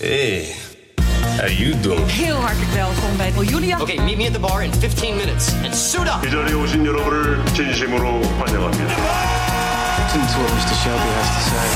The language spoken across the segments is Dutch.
Hey, how you doing? Heel hartelijk welkom bij Oh, Julia. Okay, meet me at the bar in 15 minutes and suit up. 이 자리에 오신 여러분을 진심으로 환영합니다. Listen to what Mr. Shelby has to say.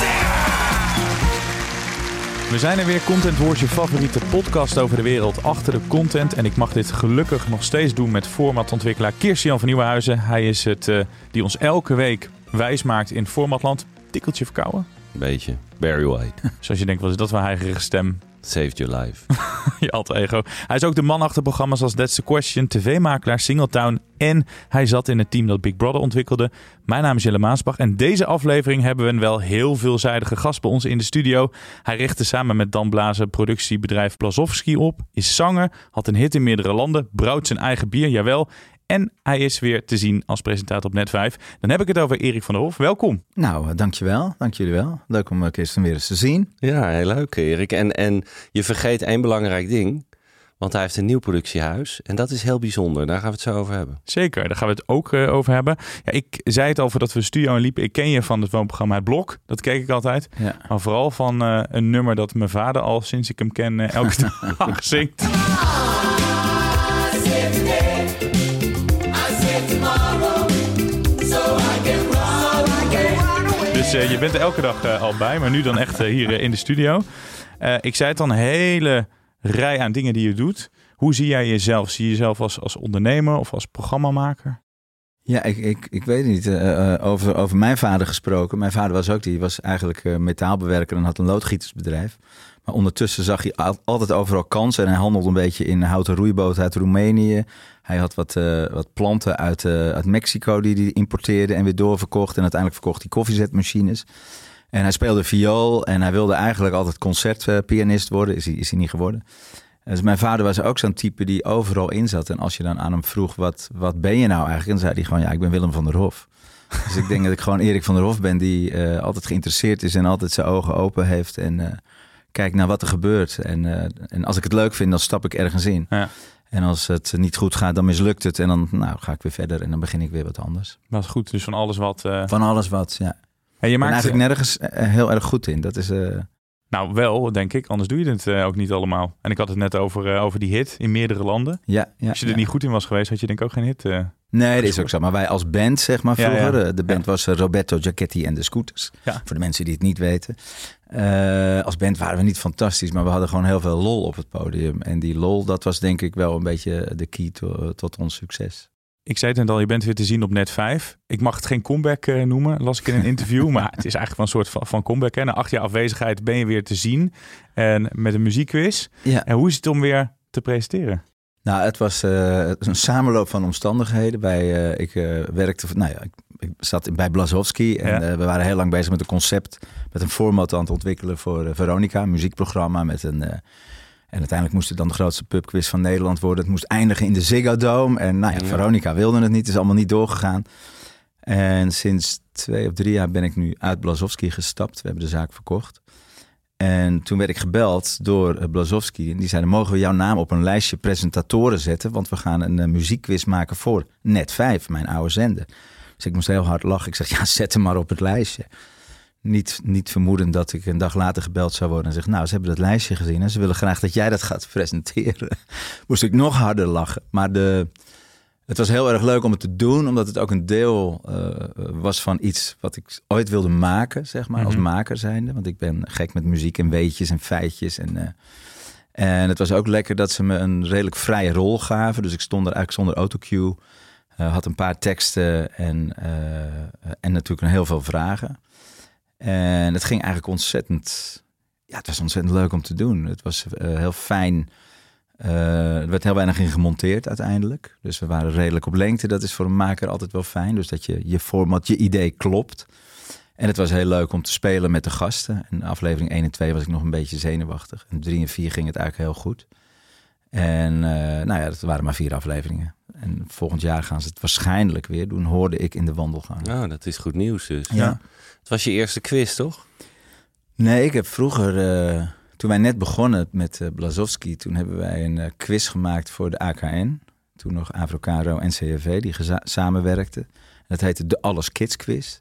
We zijn er weer, Content Wars, je favoriete podcast over de wereld achter de content. En ik mag dit gelukkig nog steeds doen met formatontwikkelaar Kirstian van Nieuwenhuizen. Hij is het eh, die ons elke week wijs maakt in formatland. Tikkeltje verkouden. Beetje. Barry White. Zoals je denkt, was dat wel heigerige stem? Saved your life. je alter ego. Hij is ook de man achter programma's als That's the Question, tv-makelaar Singletown. En hij zat in het team dat Big Brother ontwikkelde. Mijn naam is Jelle Maasbach. En deze aflevering hebben we een wel heel veelzijdige gast bij ons in de studio. Hij richtte samen met Dan Blazen productiebedrijf Blazowski op. Is zanger, had een hit in meerdere landen. Brouwt zijn eigen bier, jawel. En hij is weer te zien als presentator op Net 5. Dan heb ik het over Erik van der Hof. Welkom. Nou, eh, dankjewel. Dank jullie wel. Leuk om eh, Kirsten weer eens te zien. Ja, heel leuk Erik. En, en je vergeet één belangrijk ding. Want hij heeft een nieuw productiehuis. En dat is heel bijzonder. Daar gaan we het zo over hebben. Zeker, daar gaan we het ook eh, over hebben. Ja, ik zei het al voordat we de studio in liepen. Ik ken je van het woonprogramma Het Blok. Dat keek ik altijd. Ja. Maar vooral van eh, een nummer dat mijn vader al sinds ik hem ken eh, elke dag zingt. Dus eh, je bent er elke dag eh, al bij, maar nu dan echt eh, hier in de studio. Ik zei het dan, een hele rij aan dingen die je doet. Hoe zie jij jezelf? Zie je jezelf als, als ondernemer of als programmamaker? Ja, ik, ik, ik weet niet. over, over mijn vader gesproken. Mijn vader was ook, die was eigenlijk metaalbewerker en had een loodgietersbedrijf. Maar ondertussen zag hij al- altijd overal kansen. En hij handelde een beetje in houten roeiboten uit Roemenië. Hij had wat, eh, wat planten uit, eh, uit Mexico die hij importeerde en weer doorverkocht. En uiteindelijk verkocht hij koffiezetmachines. En hij speelde viool en hij wilde eigenlijk altijd concertpianist worden. Is hij, is hij niet geworden. Dus mijn vader was ook zo'n type die overal in zat. En als je dan aan hem vroeg, wat, wat ben je nou eigenlijk? Dan zei hij gewoon, ja, ik ben Willem van der Hof. Dus ik denk dat ik gewoon Erik van der Hof ben die eh, altijd geïnteresseerd is en altijd zijn ogen open heeft. En kijkt naar wat er gebeurt. En, en als ik het leuk vind, dan stap ik ergens in. Ja. En als het niet goed gaat, dan mislukt het. En dan nou, ga ik weer verder en dan begin ik weer wat anders. Dat is goed, dus van alles wat... eh, Van alles wat, ja. en je Ik ben maakt eigenlijk nergens eh, heel erg goed in. Dat is... eh, Nou, wel, denk ik. Anders doe je het eh, ook niet allemaal. En ik had het net over, eh, over die hit in meerdere landen. ja, ja, Als je er ja. niet goed in was geweest, had je denk ik ook geen hit. eh. Nee, dat is ook zo. Maar wij als band, zeg maar vroeger. ja. De band was Roberto Giacchetti en de Scooters. Voor de mensen die het niet weten. Als band waren we niet fantastisch, maar we hadden gewoon heel veel lol op het podium. En die lol, dat was denk ik wel een beetje de key to- tot ons succes. Ik zei het net al, je bent weer te zien op Net 5. Ik mag het geen comeback eh, noemen, las ik in een interview. maar het is eigenlijk wel een soort van, van comeback. Hè. Na acht jaar afwezigheid ben je weer te zien. En met een muziekquiz. Ja. En hoe is het om weer te presenteren? Nou, het was eh, een samenloop van omstandigheden. Bij, eh, ik werkte, nou ja, ik, ik zat bij Blazowski en Ja. we waren heel lang bezig met een concept, met een format aan het ontwikkelen voor Veronica, een muziekprogramma met een. En uiteindelijk moest het dan de grootste pubquiz van Nederland worden. Het moest eindigen in de Ziggo Dome. En nou ja, Ja. Veronica wilde het niet, het is allemaal niet doorgegaan. En sinds twee of drie jaar ben ik nu uit Blazowski gestapt. We hebben de zaak verkocht. En toen werd ik gebeld door eh, Blazowski. En die zeiden, mogen we jouw naam op een lijstje presentatoren zetten? Want we gaan een eh, muziekquiz maken voor Net 5, mijn oude zender. Dus ik moest heel hard lachen. Ik zeg, ja, zet hem maar op het lijstje. Niet, niet vermoedend dat ik een dag later gebeld zou worden. En zeg, nou, ze hebben dat lijstje gezien. En ze willen graag dat jij dat gaat presenteren. moest ik nog harder lachen. Maar de, het was heel erg leuk om het te doen. Omdat het ook een deel eh, was van iets wat ik ooit wilde maken, zeg maar. Als Mhm. maker zijnde. Want ik ben gek met muziek en weetjes en feitjes. En, eh, en het was ook lekker dat ze me een redelijk vrije rol gaven. Dus ik stond er eigenlijk zonder autocue. eh, had een paar teksten en, en natuurlijk een heel veel vragen. En het ging eigenlijk ontzettend... Ja, het was ontzettend leuk om te doen. Het was eh, heel fijn. Eh, er werd heel weinig in gemonteerd uiteindelijk. Dus we waren redelijk op lengte. Dat is voor een maker altijd wel fijn. Dus dat je je format, je idee klopt. En het was heel leuk om te spelen met de gasten. En aflevering 1 en 2 was ik nog een beetje zenuwachtig. En 3 en 4 ging het eigenlijk heel goed. En uh, nou ja, dat waren maar vier afleveringen. En volgend jaar gaan ze het waarschijnlijk weer doen, hoorde ik in de wandelgang. Nou, dat is goed nieuws dus. Ja. Het was je eerste quiz, toch? Nee, ik heb vroeger, uh, toen wij net begonnen met uh, Blazowski, toen hebben wij een quiz gemaakt voor de AKN. Toen nog Avrocaro en CRV, die samenwerkten. Dat heette de Alles Kids Quiz.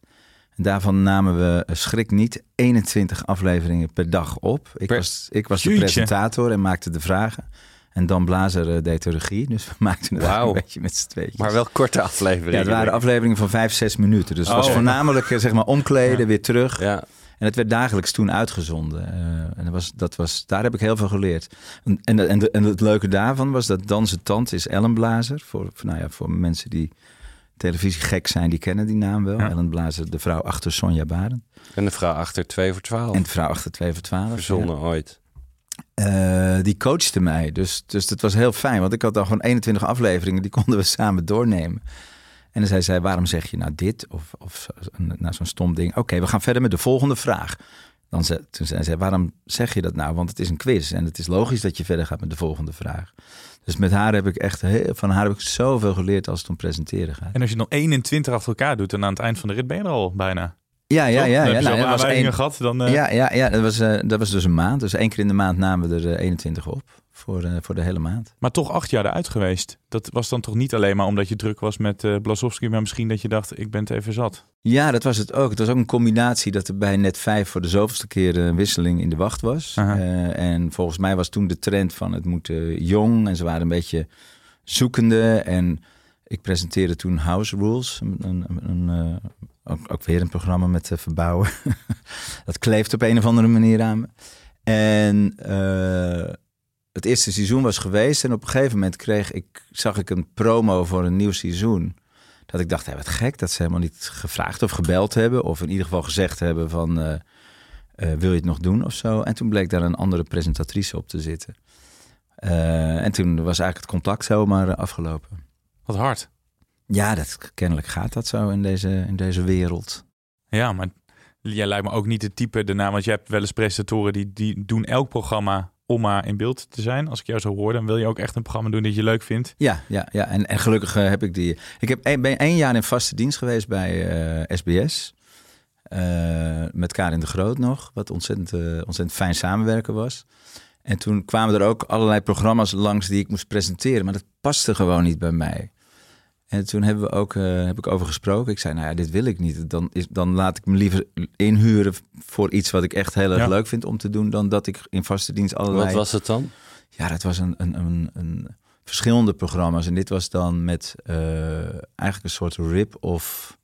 En daarvan namen we, schrik niet, 21 afleveringen per dag op. Ik Per- was, ik was de presentator en maakte de vragen. En Dan Blazer eh, deed de regie. Dus we maakten het een beetje met z'n tweetjes. Maar wel korte afleveringen. ja, het waren afleveringen van vijf, zes minuten. Dus het was Oh. voornamelijk eh, zeg maar omkleden, weer terug. Ja. En het werd dagelijks toen uitgezonden. Eh, en dat was, dat was, daar heb ik heel veel geleerd. En, en, en, het leuke daarvan was dat Danse Tante is Ellen Blazer. Voor, voor, nou ja, voor mensen die televisie gek zijn, die kennen die naam wel. Ja. Ellen Blazer, de vrouw achter Sonja Barend. En de vrouw achter 2 voor 12. En de vrouw achter 2 voor 12. Verzonnen ooit. Eh, die coachte mij. Dus, dus dat was heel fijn. Want ik had dan gewoon 21 afleveringen. Die konden we samen doornemen. En dan zei waarom zeg je nou dit? Of, of nou, zo'n stom ding. Oké, we gaan verder met de volgende vraag. Dan zei, toen zei zij, waarom zeg je dat nou? Want het is een quiz. En het is logisch dat je verder gaat met de volgende vraag. Dus met haar heb ik echt heel, van haar heb ik zoveel geleerd als het om presenteren gaat. En als je dan 21 achter elkaar doet en aan het eind van de rit ben je er al bijna. Ja, ja, ja. Dan ja, nou, dat was één- gehad. Dan, eh, Ja, ja, ja dat, was, eh, dat was dus een maand. Dus één keer in de maand namen we er eh, 21 op. Voor, eh, voor de hele maand. Maar toch acht jaar eruit geweest. Dat was dan toch niet alleen maar omdat je druk was met eh Blazowski, maar misschien dat je dacht, ik ben het even zat. Ja, dat was het ook. Het was ook een combinatie dat er bij net vijf voor de zoveelste keer een wisseling in de wacht was. Eh, en volgens mij was toen de trend van het moet eh, jong. En ze waren een beetje zoekende. En ik presenteerde toen House Rules. Een, een, een, eh, ook, weer een programma met eh, verbouwen. dat kleeft op een of andere manier aan me. En eh, het eerste seizoen was geweest. En op een gegeven moment kreeg ik, zag ik een promo voor een nieuw seizoen. Dat ik dacht, hé, wat gek dat ze helemaal niet gevraagd of gebeld hebben. Of in ieder geval gezegd hebben van, eh, wil je het nog doen of zo. En toen bleek daar een andere presentatrice op te zitten. En toen was eigenlijk het contact zomaar afgelopen. Wat hard. Ja, dat, kennelijk gaat dat zo in deze, in deze wereld. Ja, maar jij lijkt me ook niet het type daarna, want je hebt wel eens presentatoren die, die doen elk programma om maar in beeld te zijn. Als ik jou zo hoor, dan wil je ook echt een programma doen dat je leuk vindt. Ja, ja, ja. En, en gelukkig eh, heb ik die. Ik heb een, ben één jaar in vaste dienst geweest bij eh, SBS. Eh, met Karin de Groot nog. Wat ontzettend, ontzettend fijn samenwerken was. En toen kwamen er ook allerlei programma's langs die ik moest presenteren. Maar dat paste gewoon niet bij mij. En toen hebben we ook, eh, heb ik over gesproken. Ik zei, nou ja, dit wil ik niet. Dan, is, dan laat ik me liever inhuren voor iets wat ik echt heel erg Ja. leuk vind om te doen. Dan dat ik in vaste dienst allerlei... Wat was het dan? Ja, dat was een, een, een, een verschillende programma's. En dit was dan met eh, eigenlijk een soort rip-off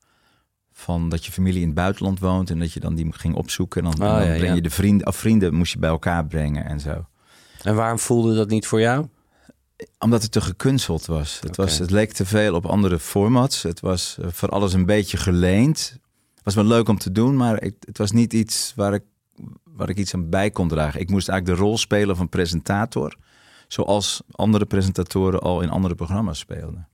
van dat je familie in het buitenland woont en dat je dan die ging opzoeken. En dan, Ah, dan ja, breng ja. je de vrienden, of vrienden moest je bij elkaar brengen en zo. En waarom voelde dat niet voor jou? Omdat het te gekunsteld was. Het, was het leek te veel op andere formats. Het was eh, voor alles een beetje geleend. Het was wel leuk om te doen, maar ik, het was niet iets waar ik, waar ik iets aan bij kon dragen. Ik moest eigenlijk de rol spelen van presentator. Zoals andere presentatoren al in andere programma's speelden.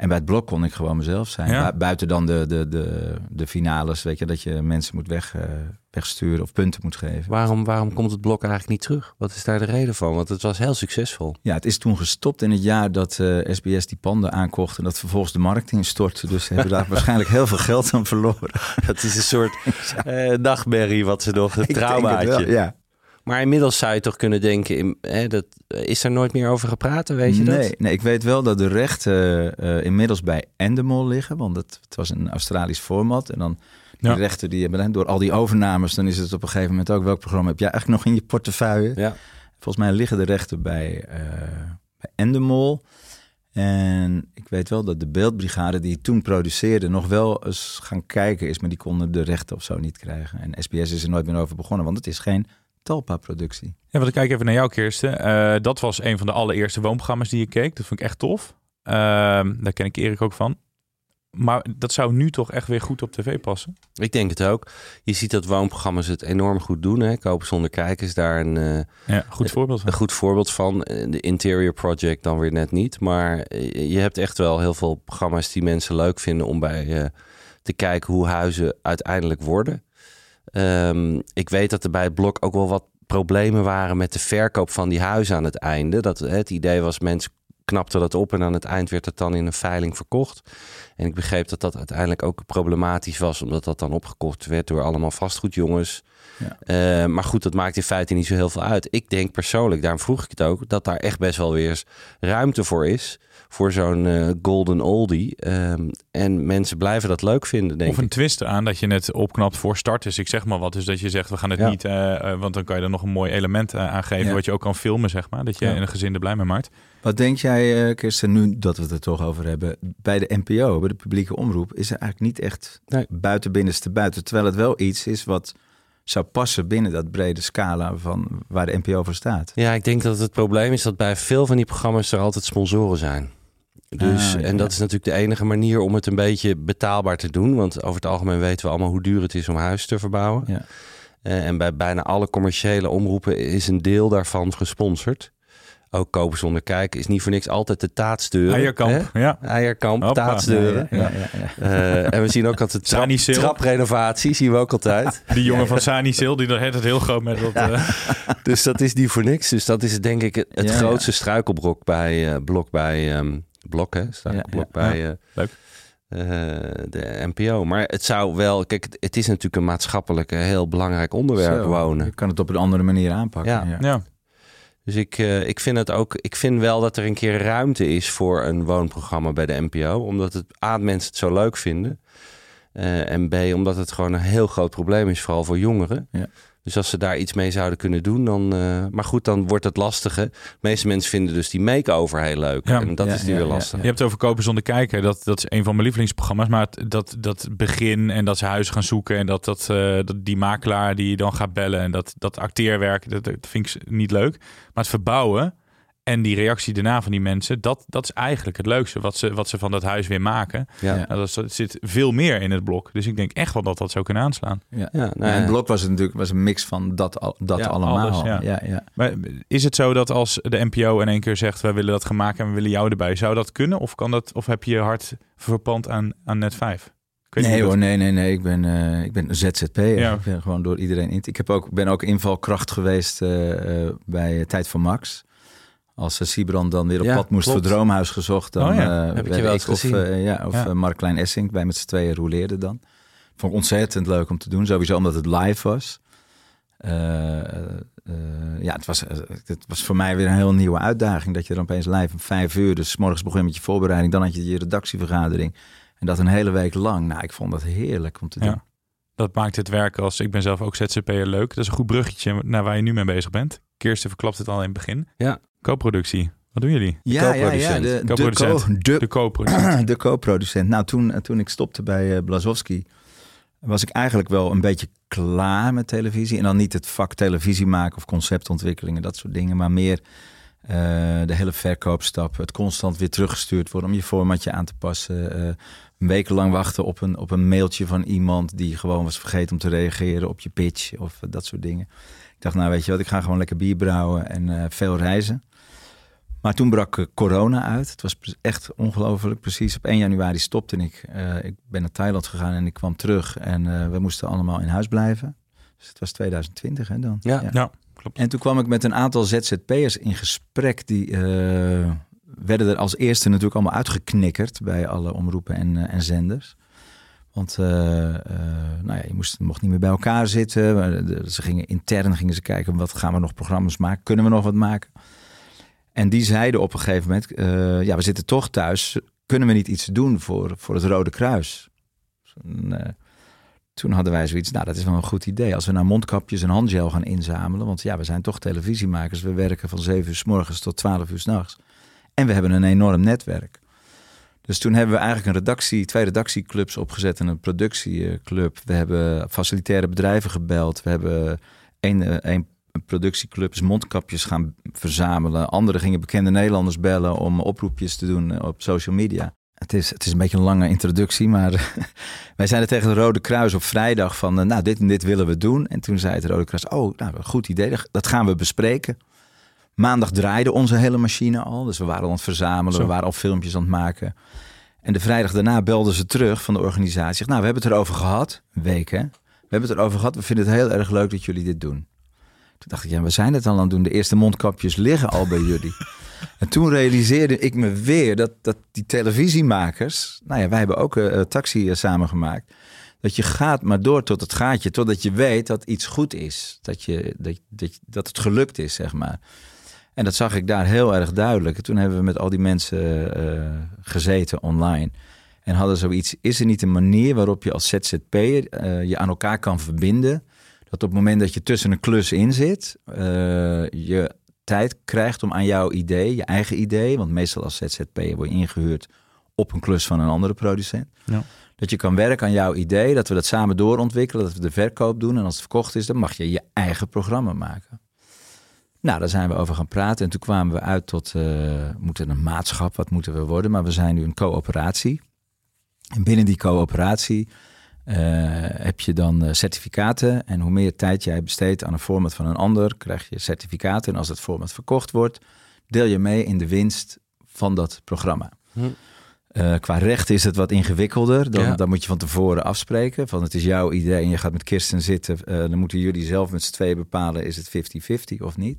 En bij het blok kon ik gewoon mezelf zijn. Ja. Bu- Buiten dan de, de, de, de finales, weet je, dat je mensen moet weg, eh, wegsturen of punten moet geven. Waarom, waarom komt het blok eigenlijk niet terug? Wat is daar de reden van? Want het was heel succesvol. Ja, het is toen gestopt in het jaar dat eh, SBS die panden aankocht en dat vervolgens de markt instortte. Dus ze hebben daar waarschijnlijk heel veel geld aan verloren. Het is een soort eh nachtmerrie wat ze nog, een Ik denk het traumaatje. wel, ja. Maar inmiddels zou je toch kunnen denken, in- hè, dat, is er nooit meer over gepraat, weet je dat? nee, nee, ik weet wel dat de rechten eh, inmiddels bij Endemol liggen, want het, het was een Australisch format. En dan die Ja. rechten die hebben door al die overnames, dan is het op een gegeven moment ook welk programma heb jij eigenlijk nog in je portefeuille? Ja. Volgens mij liggen de rechten bij, eh bij Endemol. En ik weet wel dat de beeldbrigade die het toen produceerde nog wel eens gaan kijken is, maar die konden de rechten of zo niet krijgen. En SBS is er nooit meer over begonnen, want het is geen Talpa-productie. Ja, want ik kijk even naar jou, Kirsten. Eh, dat was een van de allereerste woonprogramma's die je keek. Dat vond ik echt tof. Ehm, daar ken ik Erik ook van. Maar dat zou nu toch echt weer goed op tv passen. Ik denk het ook. Je ziet dat woonprogramma's het enorm goed doen. Hè? Kopen zonder kijkers daar een, eh, Ja, goed voorbeeld van. een goed voorbeeld van. Eh, De Interior Project dan weer net niet. Maar je hebt echt wel heel veel programma's die mensen leuk vinden om bij eh, te kijken hoe huizen uiteindelijk worden. Ehm, ik weet dat er bij het blok ook wel wat problemen waren met de verkoop van die huizen aan het einde. Dat het idee was, mensen knapten dat op en aan het eind werd het dan in een veiling verkocht. En ik begreep dat dat uiteindelijk ook problematisch was, omdat dat dan opgekocht werd door allemaal vastgoedjongens. Ja. Eh, maar goed, dat maakt in feite niet zo heel veel uit. Ik denk persoonlijk, daarom vroeg ik het ook, dat daar echt best wel weer ruimte voor is. Voor zo'n eh, golden oldie. Ehm, en mensen blijven dat leuk vinden, denk Of een ik. twist aan dat je het opknapt voor starters. Ik zeg maar wat. Dus dat je zegt, we gaan het Ja. niet... eh, eh, want dan kan je er nog een mooi element uh, aan geven... Ja. wat je ook kan filmen, zeg maar. Dat je Ja. in een gezin er blij mee maakt. Wat denk jij, Kirsten, nu dat we het er toch over hebben? Bij de NPO, bij de publieke omroep, is er eigenlijk niet echt Nee. buiten binnenste buiten. Terwijl het wel iets is wat zou passen binnen dat brede scala van waar de NPO voor staat. Ja, ik denk dat het probleem is dat bij veel van die programma's er altijd sponsoren zijn. Dus, Ah, ja, en dat is natuurlijk de enige manier om het een beetje betaalbaar te doen. Want over het algemeen weten we allemaal hoe duur het is om huis te verbouwen. Ja. Eh, en bij bijna alle commerciële omroepen is een deel daarvan gesponsord. Ook Kopen zonder kijken is niet voor niks altijd de taatsdeuren. Eierkamp, hè? ja. Eierkamp, Hoppa. taatsdeuren. Ja, ja, ja, ja. Eh, en we zien ook altijd trap, traprenovatie, zien we ook altijd. Die jongen van Sani Sil, die er het heel groot met dat... eh, Dus dat is niet voor niks. Dus dat is denk ik het, grootste struikelblok bij blok bij ehm blok, hè? Struikelblok Ja, ja. bij eh, Leuk. eh, de NPO. Maar het zou wel, kijk, het, het is natuurlijk een maatschappelijk een heel belangrijk onderwerp Zo, wonen. Je kan het op een andere manier aanpakken. Ja. Ja. ja. Dus ik, eh, ik vind het ook, ik vind wel dat er een keer ruimte is voor een woonprogramma bij de NPO, omdat het A, mensen het zo leuk vinden. eh, en B, omdat het gewoon een heel groot probleem is, vooral voor jongeren. Ja. Dus als ze daar iets mee zouden kunnen doen, dan. eh, maar goed, dan wordt het lastige. De meeste mensen vinden dus die make-over heel leuk. Ja. En dat Ja, is nu ja, weer lastig. Je hebt het over kopen zonder kijken. Dat, dat is een van mijn lievelingsprogramma's. Maar het- dat, dat begin en dat ze huis gaan zoeken. En dat, dat, eh, dat die makelaar die je dan gaat bellen. En dat, dat acteerwerk, dat, dat vind ik niet leuk. Maar het verbouwen en die reactie daarna van die mensen. Dat, dat is eigenlijk het leukste. Wat ze, wat ze van dat huis weer maken. Ja. Nou, dat, is- er zit veel meer in het blok. Dus ik denk echt wel dat dat zou kunnen aanslaan. Ja. Ja, nou Ja, ja. en Blok was het natuurlijk was een mix van dat, al- dat Ja, allemaal. alles, ja. ja, ja. Maar is het zo dat als de NPO in één keer zegt... wij willen dat gaan maken en we willen jou erbij. Zou dat kunnen? Of, kan dat, of heb je je hart verpand aan, aan net 5? Ik weet Nee hoor, nee, nee, nee. Ik ben, eh ik ben een ZZP'er. Ja. Ik ben gewoon door iedereen in. Ik heb ook, ben ook invalkracht geweest eh, eh, bij Tijd van Max. Als uh, Siebrand dan weer op Ja, pad moest klopt. voor Droomhuis gezocht, dan Oh ja, eh, heb ik je wel eens of, gezien. eh, ja, of Ja. eh, Mark Klein Essink. Wij met z'n tweeën roleerden dan. Vond ik ontzettend leuk om te doen. Sowieso omdat het live was. Eh, eh, ja, het was, eh, het was voor mij weer een heel nieuwe uitdaging. Dat je dan opeens live om vijf uur, dus 's morgens begon je met je voorbereiding. Dan had je je redactievergadering. En dat een hele week lang. Nou, ik vond dat heerlijk om te doen. Ja. Dat maakt het werken als... Ik ben zelf ook ZZP'er leuk. Dat is een goed bruggetje naar waar je nu mee bezig bent. Kirsten verklapt het al in het begin. Ja. Co-productie. Wat doen jullie? Ja, ja. De, de, Co-producent. co, de, De co-producent. de co-producent. Nou, toen, toen ik stopte bij uh, Blazowski, was ik eigenlijk wel een beetje klaar met televisie. En dan niet het vak televisie maken of conceptontwikkelingen, dat soort dingen. Maar meer uh, de hele verkoopstap. Het constant weer teruggestuurd worden om je formatje aan te passen. Uh, een week lang wachten op een, op een mailtje van iemand die gewoon was vergeten om te reageren op je pitch of dat soort dingen. Ik dacht, nou weet je wat, ik ga gewoon lekker bier brouwen en veel reizen. Maar toen brak uh, corona uit. Het was echt ongelooflijk. Precies op 1 januari stopte ik. Uh, ik ben naar Thailand gegaan en ik kwam terug. En uh, we moesten allemaal in huis blijven. Dus het was 2020 hè dan. Ja, ja. ja klopt. En toen kwam ik met een aantal ZZP'ers in gesprek. Die uh, werden er als eerste natuurlijk allemaal uitgeknikkerd bij alle omroepen en, en zenders. Want uh, uh, nou ja, je moest, mocht niet meer bij elkaar zitten. Ze gingen intern gingen ze kijken, wat gaan we nog programma's maken? Kunnen we nog wat maken? En die zeiden op een gegeven moment, uh, ja, we zitten toch thuis. Kunnen we niet iets doen voor, voor het Rode Kruis? En, toen hadden wij zoiets, nou dat is wel een goed idee. Als we nou mondkapjes en handgel gaan inzamelen. Want ja, we zijn toch televisiemakers. We werken van 7 uur s morgens tot 12 uur s'nachts. En we hebben een enorm netwerk. Dus toen hebben we eigenlijk een redactie, twee redactieclubs opgezet en een productieclub. We hebben facilitaire bedrijven gebeld. We hebben één, één productieclubs mondkapjes gaan verzamelen. Anderen gingen bekende Nederlanders bellen om oproepjes te doen op social media. Het is, het is een beetje een lange introductie, maar wij zeiden tegen de Rode Kruis op vrijdag van, nou, dit en dit willen we doen. En toen zei het Rode Kruis, oh, nou, goed idee, dat gaan we bespreken. Maandag draaide onze hele machine al, dus we waren aan het verzamelen, Zo. we waren al filmpjes aan het maken. En de vrijdag daarna belden ze terug van de organisatie. Nou, we hebben het erover gehad. Een week, hè? We hebben het erover gehad. We vinden het heel erg leuk dat jullie dit doen. Toen dacht ik, ja, we zijn het al aan het doen. De eerste mondkapjes liggen al bij jullie. En toen realiseerde ik me weer dat, dat die televisiemakers... Nou ja, wij hebben ook een taxi uh, samengemaakt. Dat je gaat maar door tot het gaatje. Totdat je weet dat iets goed is. Dat, je, dat, dat, dat het gelukt is, zeg maar. En dat zag ik daar heel erg duidelijk. En toen hebben we met al die mensen uh, gezeten online. En hadden zoiets, is er niet een manier waarop je als ZZP'er je aan elkaar kan verbinden? Dat op het moment dat je tussen een klus in zit, uh, je tijd krijgt om aan jouw idee, je eigen idee, want meestal als ZZP'er word je ingehuurd op een klus van een andere producent. Ja. Dat je kan werken aan jouw idee, dat we dat samen doorontwikkelen, dat we de verkoop doen. En als het verkocht is, dan mag je je eigen programma maken. Nou, daar zijn we over gaan praten. En toen kwamen we uit tot, uh, moeten een maatschap, wat moeten we worden? Maar we zijn nu een coöperatie. En binnen die coöperatie uh, heb je dan uh, certificaten. En hoe meer tijd jij besteedt aan een format van een ander, krijg je certificaten. En als het format verkocht wordt, deel je mee in de winst van dat programma. Hm. Uh, qua recht is het wat ingewikkelder. Dan, ja. dan, moet je van tevoren afspreken. Van het is jouw idee en je gaat met Kirsten zitten. Uh, dan moeten jullie zelf met z'n tweeën bepalen: is het 50-50 of niet?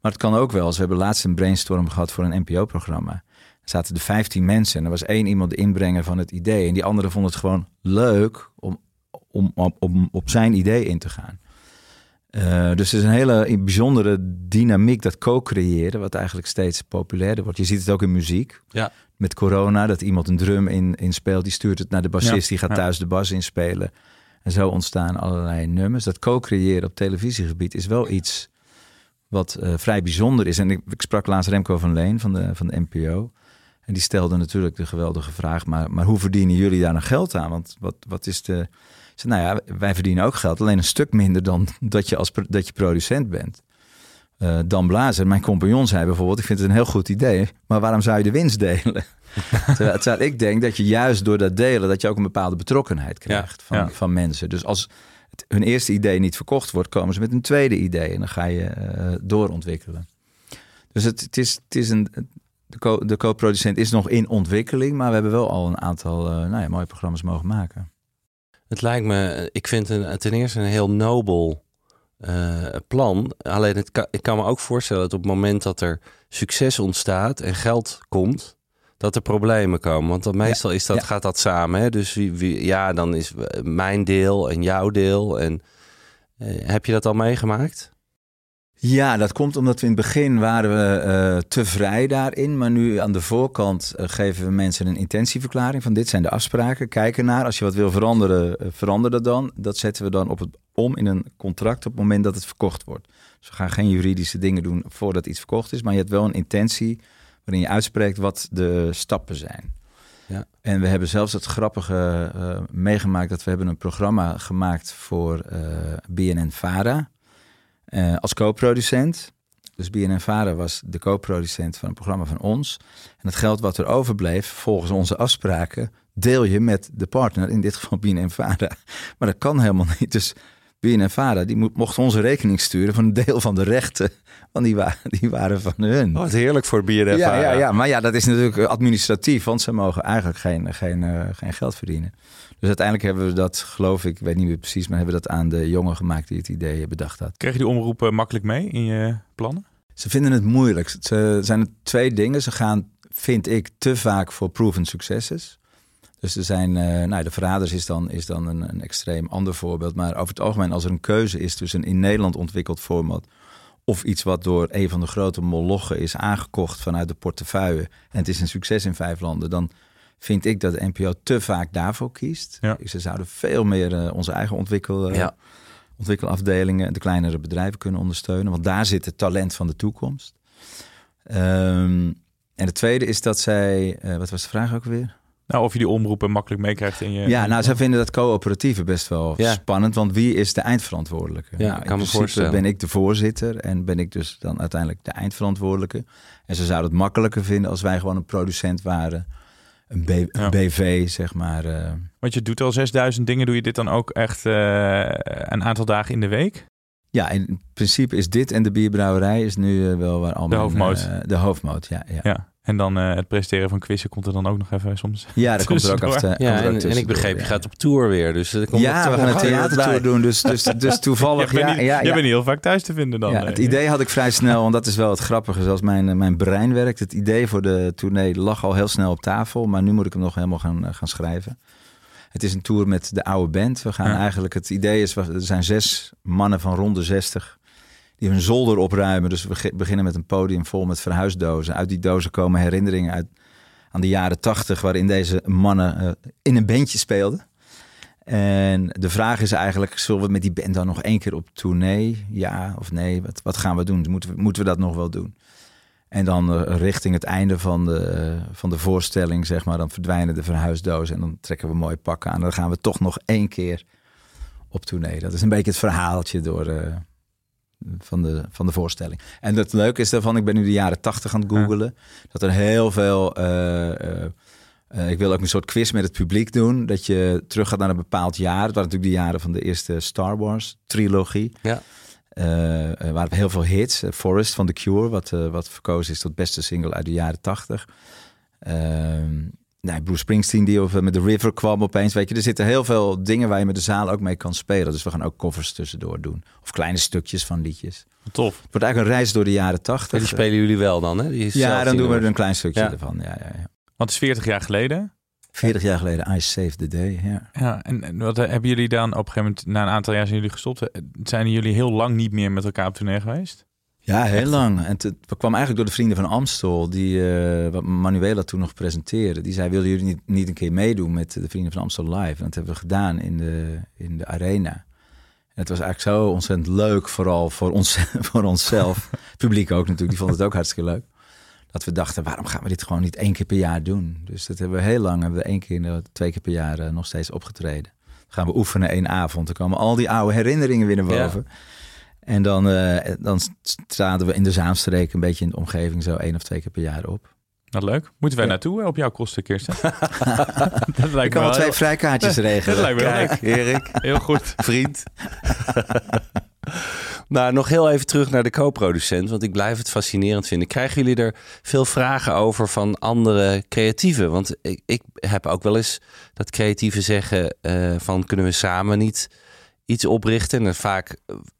Maar het kan ook wel. we hebben laatst een brainstorm gehad voor een NPO-programma. Zaten er 15 mensen en er was één iemand de inbrenger van het idee. En die andere vond het gewoon leuk om, om, om, om op zijn idee in te gaan. Uh, dus het is een hele bijzondere dynamiek, dat co-creëren, wat eigenlijk steeds populairder wordt. Je ziet het ook in muziek. Ja. Met corona, dat iemand een drum in, inspeelt, die stuurt het naar de bassist, ja. die gaat ja. thuis de bas inspelen. En zo ontstaan allerlei nummers. Dat co-creëren op televisiegebied is wel iets wat uh, vrij bijzonder is. En ik, ik, sprak laatst Remco van Leen van de, van de NPO. En die stelde natuurlijk de geweldige vraag, maar, maar hoe verdienen jullie daar nog geld aan? Want wat, wat is de... Zei, nou ja, wij verdienen ook geld, alleen een stuk minder dan dat je als dat je producent bent. Uh, Dan Blazer, mijn compagnon, zei bijvoorbeeld: Ik vind het een heel goed idee, maar waarom zou je de winst delen? terwijl, terwijl, ik denk dat je juist door dat delen, dat je ook een bepaalde betrokkenheid krijgt ja, van, ja. van mensen. Dus als het, hun eerste idee niet verkocht wordt, komen ze met een tweede idee en dan ga je uh, doorontwikkelen. Dus het, het, is, het is een. De, co, de co-producent is nog in ontwikkeling, maar we hebben wel al een aantal uh, nou ja, mooie programma's mogen maken. Het lijkt me, ik vind een, ten eerste een heel nobel uh, plan. Alleen het kan, ik kan me ook voorstellen dat op het moment dat er succes ontstaat en geld komt, dat er problemen komen. Want dan meestal is dat, ja. gaat dat samen. Hè? Dus wie, wie, ja, dan is mijn deel en jouw deel. En uh, heb je dat al meegemaakt? Ja, dat komt omdat we in het begin waren we uh, te vrij daarin. Maar nu aan de voorkant uh, geven we mensen een intentieverklaring van dit zijn de afspraken. Kijk ernaar. Als je wat wil veranderen, uh, verander dat dan. Dat zetten we dan op het, om in een contract op het moment dat het verkocht wordt. Dus we gaan geen juridische dingen doen voordat iets verkocht is. Maar je hebt wel een intentie waarin je uitspreekt wat de stappen zijn. Ja. En we hebben zelfs het grappige meegemaakt dat we hebben een programma gemaakt voor BNN-Vara. Uh, als co-producent. Dus BNN-Vara was de co-producent van een programma van ons. En het geld wat er overbleef, volgens onze afspraken, deel je met de partner, in dit geval BNN-Vara. Maar dat kan helemaal niet. Dus BNN-Vara, die mocht onze rekening sturen van een deel van de rechten. Want die waren, die waren van hun. Oh, wat heerlijk voor BNN-Vara. Ja, ja, ja, maar ja, dat is natuurlijk administratief, want ze mogen eigenlijk geen, geen, uh, geen geld verdienen. Dus uiteindelijk hebben we dat, geloof ik, ik weet niet meer precies, maar hebben we dat aan de jongen gemaakt die het idee bedacht had. Kreeg je die omroepen makkelijk mee in je plannen? Ze vinden het moeilijk. Ze zijn er twee dingen. Ze gaan, vind ik, te vaak voor proven successes. Dus er zijn, uh, nou, de Verraders is dan, is dan een, een, extreem ander voorbeeld. Maar over het algemeen, als er een keuze is tussen een in Nederland ontwikkeld format of iets wat door een van de grote molochen is aangekocht vanuit de portefeuille en het is een succes in vijf landen, dan vind ik dat de NPO te vaak daarvoor kiest. Ja. Ze zouden veel meer uh, onze eigen ontwikkel, uh, ja. ontwikkelafdelingen, de kleinere bedrijven kunnen ondersteunen. Want daar zit het talent van de toekomst. Um, en de tweede is dat zij, uh, wat was de vraag ook weer? Nou, of je die omroepen makkelijk meekrijgt in je... Ja, nou, zij vinden dat coöperatieve best wel ja. spannend. Want wie is de eindverantwoordelijke? Ja, nou, kan me voorstellen. ben ik de voorzitter en ben ik dus dan uiteindelijk de eindverantwoordelijke. En ze zouden het makkelijker vinden als wij gewoon een producent waren een, B, een ja. BV, zeg maar. Uh... Want je doet al 6000 dingen. Doe je dit dan ook echt uh, een aantal dagen in de week? Ja, in principe is dit en de bierbrouwerij is nu uh, wel waar al de hoofdmoot. de hoofdmoot, ja, ja. ja. En dan eh, het presenteren van quizzen komt er dan ook nog even soms. Ja, dat komt er ook af. te- Ja, en, en ik begreep, je gaat op tour weer. Dus er komt Ja, we gaan een wat theatertour bij. doen. Dus, dus, dus toevallig. Je bent, ja, niet, ja, je ja. bent niet heel vaak thuis te vinden dan. Ja, eh. het idee had ik vrij snel, want dat is wel het grappige. Zoals mijn, eh, mijn brein werkt. Het idee voor de tournee lag al heel snel op tafel. Maar nu moet ik hem nog helemaal gaan, gaan schrijven. Het is een tour met de oude band. We gaan Ja. eigenlijk, het idee is, er zijn zes mannen van rond de 60 die hun zolder opruimen. Dus we beginnen met een podium vol met verhuisdozen. Uit die dozen komen herinneringen uit aan de jaren 80, waarin deze mannen eh, in een bandje speelden. En de vraag is eigenlijk, zullen we met die band dan nog één keer op tournee? Ja of nee? Wat, gaan we doen? Moeten we, moeten we dat nog wel doen? En dan eh, richting het einde van de, eh, van de voorstelling, zeg maar, dan verdwijnen de verhuisdozen en dan trekken we mooie pakken aan. Dan gaan we toch nog één keer op tournee. Dat is een beetje het verhaaltje door, van, de, van de voorstelling. En het leuke is daarvan, ik ben nu de jaren tachtig aan het googelen, dat er heel veel... eh, eh, eh, ik wil ook een soort quiz met het publiek doen. Dat je terug gaat naar een bepaald jaar. Het waren natuurlijk de jaren van de eerste Star Wars trilogie. Ja. Eh, er waren heel veel hits. Forest van The Cure, wat, wat verkozen is tot beste single uit de jaren tachtig. Nee, Bruce Springsteen die over, met The River kwam opeens. Weet je, er zitten heel veel dingen waar je met de zaal ook mee kan spelen. Dus we gaan ook covers tussendoor doen. Of kleine stukjes van liedjes. Tof. Het wordt eigenlijk een reis door de jaren tachtig. Die spelen jullie wel dan, hè? Die ja, dan doen we er een klein stukje Ja. ervan. Ja, ja, ja. Want het is 40 jaar geleden. 40 jaar geleden, I Saved the Day. Ja. Ja, en, en wat eh, hebben jullie dan op een gegeven moment, na een aantal jaar zijn jullie gestopt. Eh, Zijn jullie heel lang niet meer met elkaar op tournee geweest? Ja, heel lang. En het, kwam eigenlijk door de vrienden van Amstel, die eh, wat Manuela toen nog presenteerde. Die zei, willen jullie niet, niet een keer meedoen met de vrienden van Amstel live? En dat hebben we gedaan in de, in de arena. En het was eigenlijk zo ontzettend leuk, vooral voor, ons, voor onszelf. Het publiek ook natuurlijk, die vond het ook hartstikke leuk. Dat we dachten, waarom gaan we dit gewoon niet één keer per jaar doen? Dus dat hebben we heel lang, hebben we één keer, twee keer per jaar eh, nog steeds opgetreden. Dan gaan we oefenen één avond. Dan komen al die oude herinneringen weer naar Ja. En dan, eh, dan traden we in de Zaanstreek een beetje in de omgeving zo één of twee keer per jaar op. Wat leuk. Moeten wij Ja. naartoe eh, op jouw kosten, Kirsten? dat Ik lijkt me kan wel twee heel, vrijkaartjes regelen. dat lijkt me wel Kijk, Erik, heel goed. vriend. Nou, nog heel even terug naar de co-producent, want ik blijf het fascinerend vinden. Krijgen jullie er veel vragen over van andere creatieven? Want ik, ik heb ook wel eens dat creatieven zeggen eh, van kunnen we samen niet iets oprichten? En vaak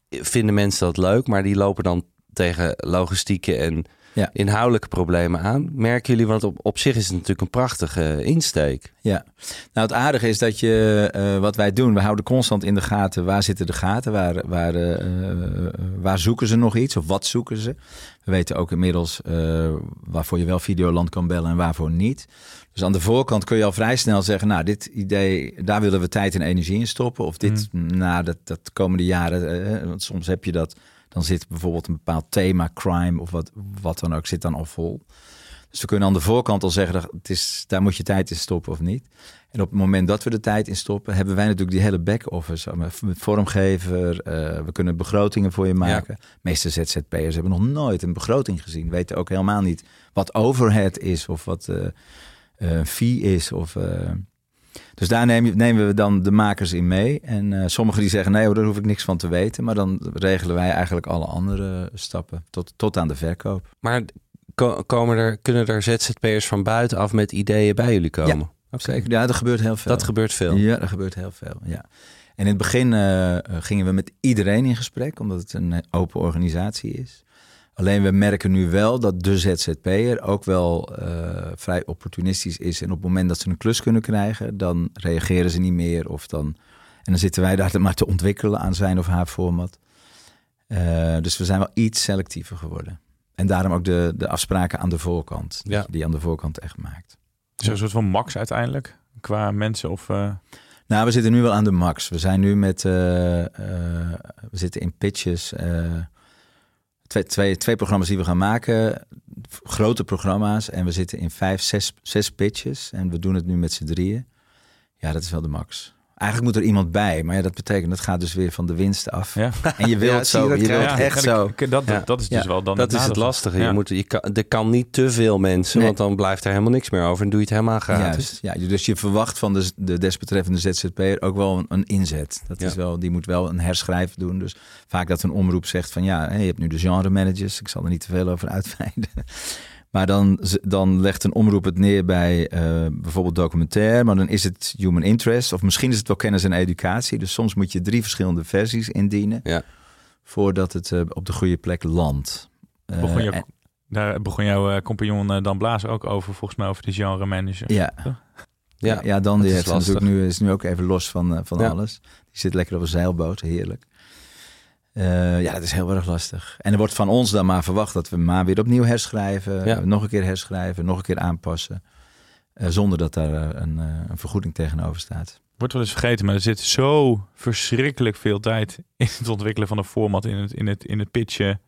vinden mensen dat leuk, maar die lopen dan tegen logistieke en Ja. inhoudelijke problemen aan. Merken jullie, want op, op zich is het natuurlijk een prachtige insteek. Ja, nou het aardige is dat je, eh, wat wij doen, we houden constant in de gaten waar zitten de gaten, waar, waar, eh, eh, waar zoeken ze nog iets of wat zoeken ze. We weten ook inmiddels waarvoor je wel Videoland kan bellen en waarvoor niet. Dus aan de voorkant kun je al vrij snel zeggen, nou dit idee, daar willen we tijd en energie in stoppen. Of dit, na dat, dat komende jaren, eh, want soms heb je dat, dan zit bijvoorbeeld een bepaald thema, crime of wat, wat dan ook, zit dan al vol. Dus we kunnen aan de voorkant al zeggen, dat het is, daar moet je tijd in stoppen of niet. En op het moment dat we de tijd in stoppen, hebben wij natuurlijk die hele back-office. eh, Met vormgever, eh, we kunnen begrotingen voor je maken. De meeste ZZP'ers hebben nog nooit een begroting gezien. Weten ook helemaal niet wat overhead is of wat eh, eh, fee is. Of, eh, dus daar nemen, nemen we dan de makers in mee. En eh, sommigen die zeggen, nee hoor, daar hoef ik niks van te weten. Maar dan regelen wij eigenlijk alle andere stappen tot, tot aan de verkoop. Maar ko- komen er, kunnen er ZZP'ers van buitenaf met ideeën bij jullie komen? Oké. Zeker, ja, er gebeurt heel veel. Dat gebeurt veel. Ja, er gebeurt heel veel. Ja. En in het begin gingen we met iedereen in gesprek, omdat het een open organisatie is. Alleen we merken nu wel dat de ZZP'er ook wel eh, vrij opportunistisch is. En op het moment dat ze een klus kunnen krijgen, dan reageren ze niet meer. Of dan, en dan zitten wij daar maar te ontwikkelen aan zijn of haar format. Eh, dus we zijn wel iets selectiever geworden. En daarom ook de, de afspraken aan de voorkant. Ja. Dat je die aan de voorkant echt maakt. Is een soort van max uiteindelijk? Qua mensen of... eh, Nou, we zitten nu wel aan de max. We zijn nu met. we zitten in pitches. Twee programma's die we gaan maken. Grote programma's. En we zitten in vijf, zes, zes pitches. En we doen het nu met z'n drieën. Ja, dat is wel de max. Eigenlijk moet er iemand bij. Maar ja, dat betekent dat gaat dus weer van de winst af. ja. En je wilt Ja, je, zo. dat Je wilt echt zo. dat, dat, is dus Ja. wel dan Dat is het lastige. Ja. Je moet, je kan, er kan niet te veel mensen, Nee. want dan blijft er helemaal niks meer over en doe je het helemaal gratis. Juist, ja, dus je verwacht van de, de desbetreffende ZZP'er ook wel een, een inzet. Dat is wel, die moet wel een herschrijf doen. Dus vaak dat een omroep zegt van ja, hè, je hebt nu de genre managers. Ik zal er niet te veel over uitweiden. Maar dan, dan legt een omroep het neer bij eh, bijvoorbeeld documentaire, maar dan is het human interest. Of misschien is het wel kennis en educatie. Dus soms moet je drie verschillende versies indienen Ja. voordat het eh, op de goede plek landt. Eh, Begon, jouw, en- daar begon jouw eh, compagnon Dan Blaas ook over, volgens mij over de genre manager. ja, Ja, ja, ja, dan die is heeft natuurlijk nu, is nu ook even los van, van Ja. alles. Die zit lekker op een zeilboot, heerlijk. Eh, ja, dat is heel erg lastig. En er wordt van ons dan maar verwacht dat we maar weer opnieuw herschrijven. Ja. eh, Nog een keer herschrijven, nog een keer aanpassen. Eh, zonder dat daar een, een vergoeding tegenover staat. Wordt wel eens vergeten, maar er zit zo verschrikkelijk veel tijd in het ontwikkelen van een format, in het, in het, in het pitchen.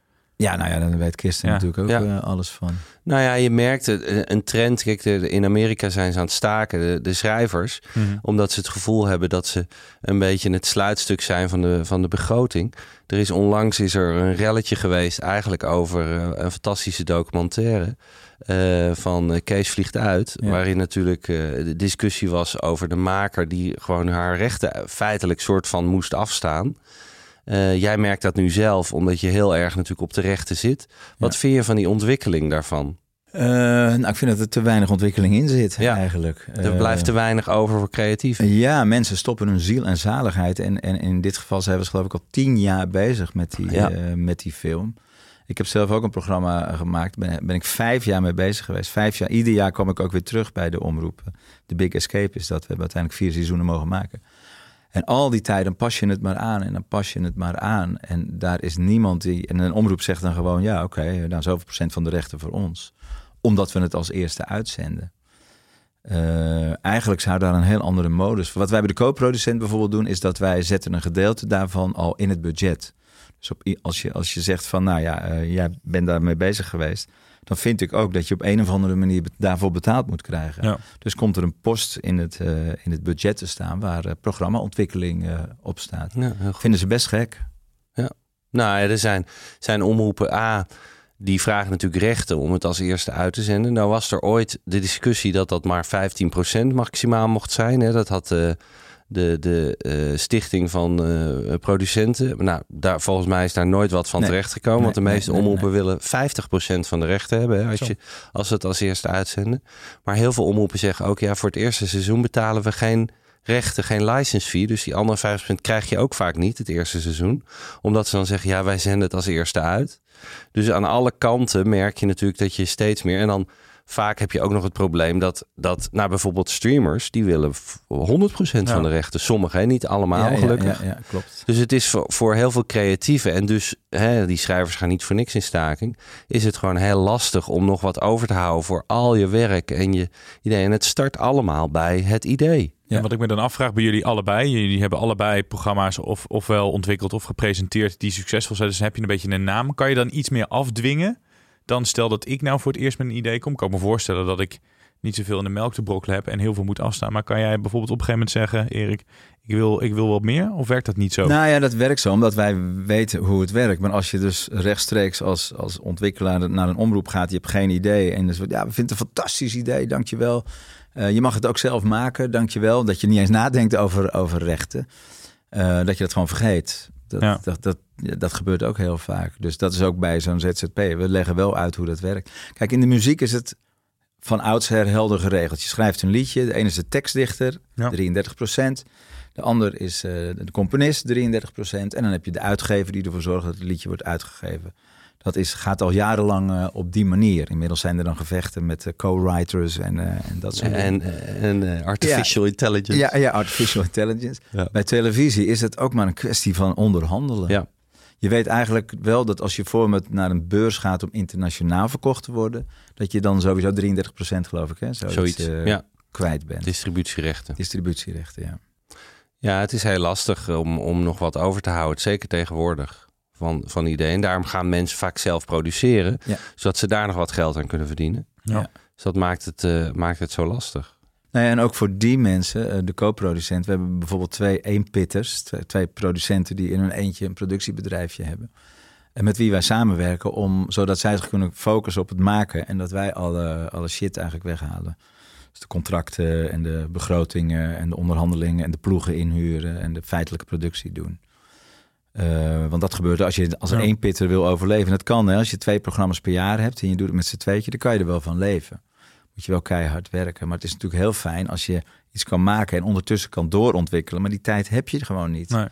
Ja, nou ja, daar weet Kirsten Ja. natuurlijk ook Ja. eh, alles van. Nou ja, je merkt het, eh, een trend. Kijk, de- in Amerika zijn ze aan het staken, de, de schrijvers. Omdat ze het gevoel hebben dat ze een beetje het sluitstuk zijn van de, van de begroting. Er is onlangs is er een relletje geweest eigenlijk over eh, een fantastische documentaire. eh, van Kees Vliegt Uit. Ja. Waarin natuurlijk eh, de discussie was over de maker die gewoon haar rechten feitelijk soort van moest afstaan. Eh, jij merkt dat nu zelf, omdat je heel erg natuurlijk op de rechten zit. Wat Ja. vind je van die ontwikkeling daarvan? Eh, nou, ik vind dat er te weinig ontwikkeling in zit, Ja. eigenlijk. Er Eh, blijft te weinig over voor creatieven. Ja, mensen stoppen hun ziel en zaligheid. En, en in dit geval zijn we geloof ik al tien jaar bezig met die, Ja. eh, met die film. Ik heb zelf ook een programma eh, gemaakt. Ben, ben ik vijf jaar mee bezig geweest. Vijf jaar. Ieder jaar kwam ik ook weer terug bij de omroep. De Big Escape is dat. We hebben uiteindelijk vier seizoenen mogen maken. En al die tijd, dan pas je het maar aan en dan pas je het maar aan. En daar is niemand die... En een omroep zegt dan gewoon, ja oké, nou zoveel procent van de rechten voor ons. Omdat we het als eerste uitzenden. Eh, eigenlijk zou daar een heel andere modus. Wat wij bij de co-producent bijvoorbeeld doen, is dat wij zetten een gedeelte daarvan al in het budget. Dus op, als, je, als je zegt van, nou ja, eh, jij bent daarmee bezig geweest, dan vind ik ook dat je op een of andere manier daarvoor betaald moet krijgen. Ja. Dus komt er een post in het, eh, in het budget te staan waar eh, programmaontwikkeling eh, op staat. Ja. Vinden ze best gek. Nou ja, er zijn, zijn omroepen A. Die vragen natuurlijk rechten om het als eerste uit te zenden. Nou was er ooit de discussie dat dat maar 15% maximaal mocht zijn. Hè? Dat had de, de eh, stichting van eh, producenten. Nou, daar, volgens mij is daar nooit wat van Nee. terecht gekomen. want de meeste nee, omroepen willen 50% van de rechten hebben. Hè? Als, Zo. je, als ze het als eerste uitzenden. Maar heel veel omroepen zeggen ook... ja, voor het eerste seizoen betalen we geen rechten, geen license fee. Dus die andere 5% krijg je ook vaak niet het eerste seizoen. Omdat ze dan zeggen, ja, wij zenden het als eerste uit. Dus aan alle kanten merk je natuurlijk dat je steeds meer... en dan vaak heb je ook nog het probleem dat, dat nou, bijvoorbeeld streamers... die willen v- 100% Ja. van de rechten. Sommigen, niet allemaal ja, gelukkig. Ja, ja, klopt. Dus het is voor, voor heel veel creatieven... en dus hè, die schrijvers gaan niet voor niks in staking... is het gewoon heel lastig om nog wat over te houden... voor al je werk en je idee. En het start allemaal bij het idee. Ja. En wat ik me dan afvraag bij jullie allebei, jullie hebben allebei programma's of, ofwel ontwikkeld of gepresenteerd die succesvol zijn. Dus dan heb je een beetje een naam. Kan je dan iets meer afdwingen dan stel dat ik nou voor het eerst met een idee kom? Ik kan me voorstellen dat ik niet zoveel in de melk te brokkelen heb en heel veel moet afstaan. Maar kan jij bijvoorbeeld op een gegeven moment zeggen, Erik, ik wil, ik wil wat meer? Of werkt dat niet zo? Nou ja, dat werkt zo, omdat wij weten hoe het werkt. Maar als je dus rechtstreeks als, als ontwikkelaar naar een omroep gaat, je hebt geen idee. En dus, ja, we vinden het een fantastisch idee, dankjewel. Uh, je mag het ook zelf maken, dankjewel. Dat je niet eens nadenkt over, over rechten. Uh, dat je dat gewoon vergeet. Dat, Ja. dat, dat gebeurt ook heel vaak. Dus dat is ook bij zo'n ZZP. We leggen wel uit hoe dat werkt. Kijk, in de muziek is het van oudsher helder geregeld. Je schrijft een liedje. De ene is de tekstdichter, Ja. 33% De ander is uh, de componist, 33% En dan heb je de uitgever die ervoor zorgt dat het liedje wordt uitgegeven. Dat is, gaat al jarenlang uh, op die manier. Inmiddels zijn er dan gevechten met uh, co-writers en, uh, en dat soort En, dingen. en uh, artificial Ja. intelligence. Ja, ja, artificial intelligence. Ja. Bij televisie is het ook maar een kwestie van onderhandelen. Ja. Je weet eigenlijk wel dat als je format naar een beurs gaat om internationaal verkocht te worden, dat je dan sowieso 33% geloof ik, hè, zoiets, Zoiets, eh, ja. kwijt bent. Distributierechten. Distributierechten, ja. Ja, het is heel lastig om, om nog wat over te houden. Zeker tegenwoordig van, van ideeën. Daarom gaan mensen vaak zelf produceren. Ja. Zodat ze daar nog wat geld aan kunnen verdienen. Ja. Dus dat maakt het, uh, maakt het zo lastig. Nou ja, en ook voor die mensen, uh, de co-producent. We hebben bijvoorbeeld twee eenpitters. Twee, producenten die in hun eentje een productiebedrijfje hebben. En met wie wij samenwerken om, zodat zij zich kunnen focussen op het maken. En dat wij alle, alle shit eigenlijk weghalen. Dus de contracten en de begrotingen en de onderhandelingen en de ploegen inhuren en de feitelijke productie doen. Eh, want dat gebeurt als je als Ja. één pitter wil overleven. Dat kan hè. Als je twee programma's per jaar hebt en je doet het met z'n tweetje, dan kan je er wel van leven. Moet je wel keihard werken. Maar het is natuurlijk heel fijn als je iets kan maken en ondertussen kan doorontwikkelen. Maar die tijd heb je gewoon niet. Nee.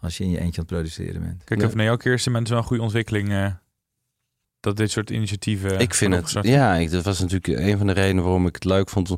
Als je in je eentje aan het produceren bent. Kijk even naar jou, Kirsten, met zo'n goede ontwikkeling. eh, dat dit soort initiatieven. Ik vind het, ja, ik, dat was natuurlijk een van de redenen waarom ik het leuk vond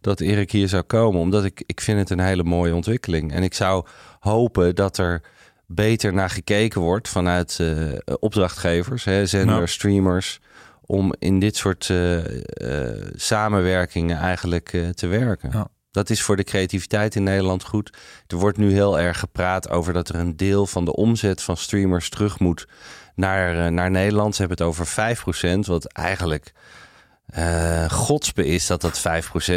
dat Erik hier zou komen. Omdat ik, ik vind het een hele mooie ontwikkeling. En ik zou hopen dat er beter naar gekeken wordt vanuit eh, opdrachtgevers, hè, zenders, streamers. Om in dit soort eh, eh, samenwerkingen eigenlijk eh, te werken. Ja. Dat is voor de creativiteit in Nederland goed. Er wordt nu heel erg gepraat over dat er een deel van de omzet van streamers terug moet naar, naar Nederland. Ze hebben het over 5%, wat eigenlijk eh godsbe is dat dat 5%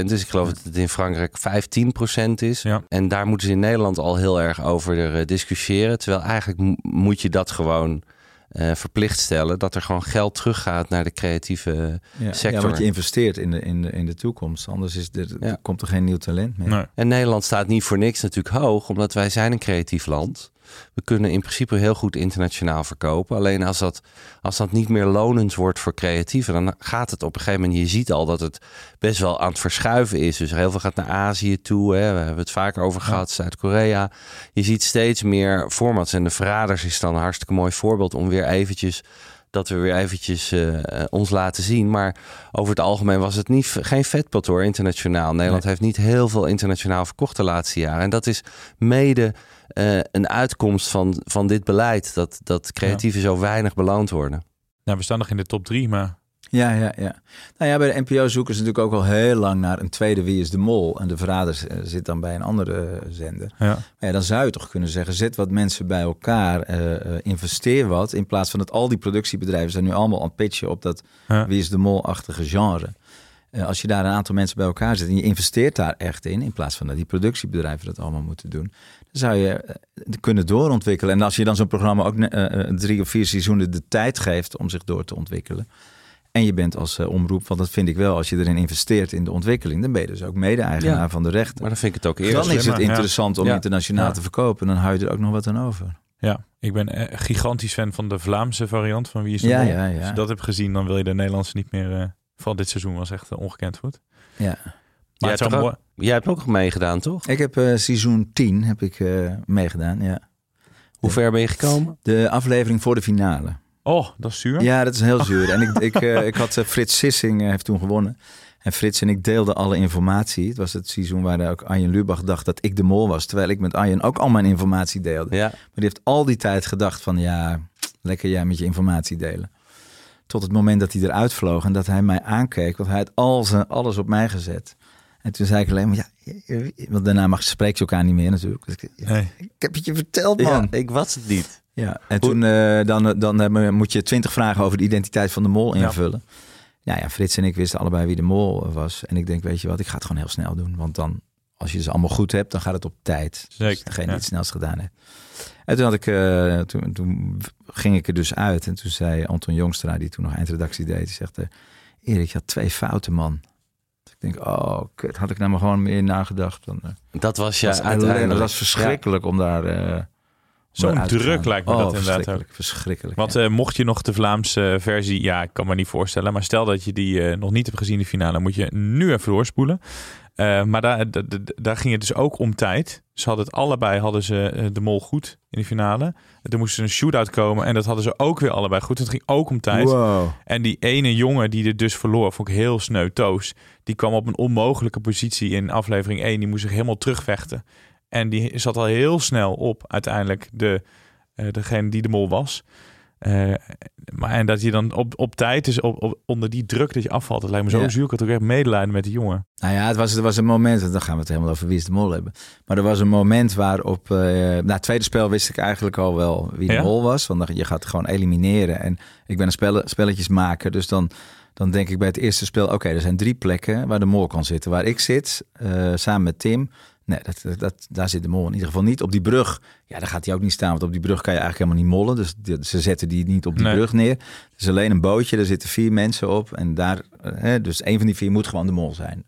is. Ik geloof dat het in Frankrijk 15% is. Ja. En daar moeten ze in Nederland al heel erg over discussiëren. Terwijl eigenlijk mo- moet je dat gewoon eh, verplicht stellen. Dat er gewoon geld teruggaat naar de creatieve Ja, sector. ja, want je investeert in de, in de, in de toekomst. Anders is er, Ja. komt er geen nieuw talent meer. Nee. En Nederland staat niet voor niks natuurlijk hoog, omdat wij zijn een creatief land. We kunnen in principe heel goed internationaal verkopen. Alleen als dat, als dat niet meer lonend wordt voor creatieven, dan gaat het op een gegeven moment. Je ziet al dat het best wel aan het verschuiven is. Dus heel veel gaat naar Azië toe. Hè. We hebben het vaker over gehad, Zuid-Korea. Je ziet steeds meer formats. En de Verraders is dan een hartstikke mooi voorbeeld om weer eventjes dat we weer eventjes eh, ons laten zien. Maar over het algemeen was het niet, geen vetpot hoor, internationaal. Nederland heeft niet heel veel internationaal verkocht de laatste jaren. En dat is mede eh, een uitkomst van, van dit beleid. Dat, dat creatieven zo weinig beloond worden. Nou, we staan nog in de top drie, maar Ja, ja, ja. Nou ja, bij de NPO zoeken ze natuurlijk ook al heel lang naar een tweede Wie is de Mol. En de verraders eh, zit dan bij een andere eh, zender. ja. Maar ja, dan zou je toch kunnen zeggen, zet wat mensen bij elkaar, eh, investeer wat. In plaats van dat al die productiebedrijven zijn nu allemaal aan het pitchen op dat Ja. Wie is de Mol-achtige genre. Als je daar een aantal mensen bij elkaar zet en je investeert daar echt in, in plaats van dat die productiebedrijven dat allemaal moeten doen, dan zou je kunnen doorontwikkelen. En als je dan zo'n programma ook drie of vier seizoenen de tijd geeft om zich door te ontwikkelen. En je bent als eh, omroep, want dat vind ik wel, als je erin investeert in de ontwikkeling, dan ben je dus ook mede-eigenaar Ja. van de rechten. Maar dan vind ik het ook eerlijk. Dan is het ja. interessant om Ja. internationaal Ja. te verkopen. Dan hou je er ook nog wat aan over. Ja, ik ben eh, gigantisch fan van de Vlaamse variant van Wie is de Ja, Mol. ja, ja. Als je dat hebt gezien, dan wil je de Nederlandse niet meer... eh vooral dit seizoen was echt ongekend goed. Ja. Maar Jij het hebt, zou toch mooi... ook, jij hebt ook nog meegedaan, toch? Ik heb eh, seizoen 10 heb ik, eh, meegedaan. Ja. Hoe ver ben je gekomen? De aflevering voor de finale. Oh, dat is zuur. Ja, dat is heel zuur. En ik, ik, eh, ik had eh, Frits Sissing eh, heeft toen gewonnen. En Frits en ik deelden alle informatie. Het was het seizoen waar ook Arjen Lubach dacht dat ik de mol was. Terwijl ik met Arjen ook al mijn informatie deelde. Ja. Maar die heeft al die tijd gedacht van ja, lekker jij met je informatie delen. Tot het moment dat hij eruit vloog en dat hij mij aankeek. Want hij had al zijn, alles op mij gezet. En toen zei ik alleen maar ja, want daarna mag, spreek je elkaar niet meer natuurlijk. Dus ik, ja, Nee. ik heb het je verteld man. Ja, ik was het niet. Ja, en toen eh, dan, dan moet je twintig vragen over de identiteit van de mol invullen. Ja. ja, Frits en ik wisten allebei wie de mol was. En ik denk, weet je wat, ik ga het gewoon heel snel doen. Want dan, als je ze allemaal goed hebt, dan gaat het op tijd. Zeker, Dus degene ja. die het snelst gedaan heeft. En toen, had ik, eh, toen, toen ging ik er dus uit. En toen zei Anton Jongstra, die toen nog eindredactie deed, die zegt... eh, Erik, je had twee fouten, man. Dus ik denk, oh, kut, had ik nou maar gewoon meer nagedacht. Dan, Dat was ja uiteindelijk. dat was verschrikkelijk om daar... eh, Zo'n druk lijkt me oh, dat inderdaad ook. verschrikkelijk. Want ja. eh, mocht je nog de Vlaamse versie, ja, ik kan me niet voorstellen, maar stel dat je die eh, nog niet hebt gezien, de finale, moet je nu even doorspoelen. Eh, maar daar, da- da- daar ging het dus ook om tijd. Ze hadden het allebei, hadden ze eh, de mol goed in de finale. Er moest een shootout komen en dat hadden ze ook weer allebei goed. Het ging ook om tijd. Wow. En die ene jongen die dit dus verloor, vond ik heel sneu. Toos, die kwam op een onmogelijke positie in aflevering 1. Die moest zich helemaal terugvechten. En die zat al heel snel op uiteindelijk de, eh, degene die de mol was. Eh, maar en dat je dan op, op tijd, dus op, op, onder die druk dat je afvalt. Dat lijkt me zo Ja. zuur. Ik had ook echt medelijden met die jongen. Nou ja, het was, er was een moment, en dan gaan we het helemaal over wie is de mol hebben. Maar er was een moment waarop, eh na het tweede spel wist ik eigenlijk al wel wie de Ja? mol was. Want je gaat gewoon elimineren. En ik ben een spelle, spelletjes maken, dus dan, dan denk ik bij het eerste spel, oké, er zijn drie plekken waar de mol kan zitten. Waar ik zit, samen met Tim. Nee, dat, dat, daar zit de mol in ieder geval niet. Op die brug, ja, daar gaat hij ook niet staan. Want op die brug kan je eigenlijk helemaal niet mollen. Dus die- ze zetten die niet op die Nee. brug neer. Het is alleen een bootje, daar zitten vier mensen op. En daar, eh, hè, dus een van die vier moet gewoon de mol zijn.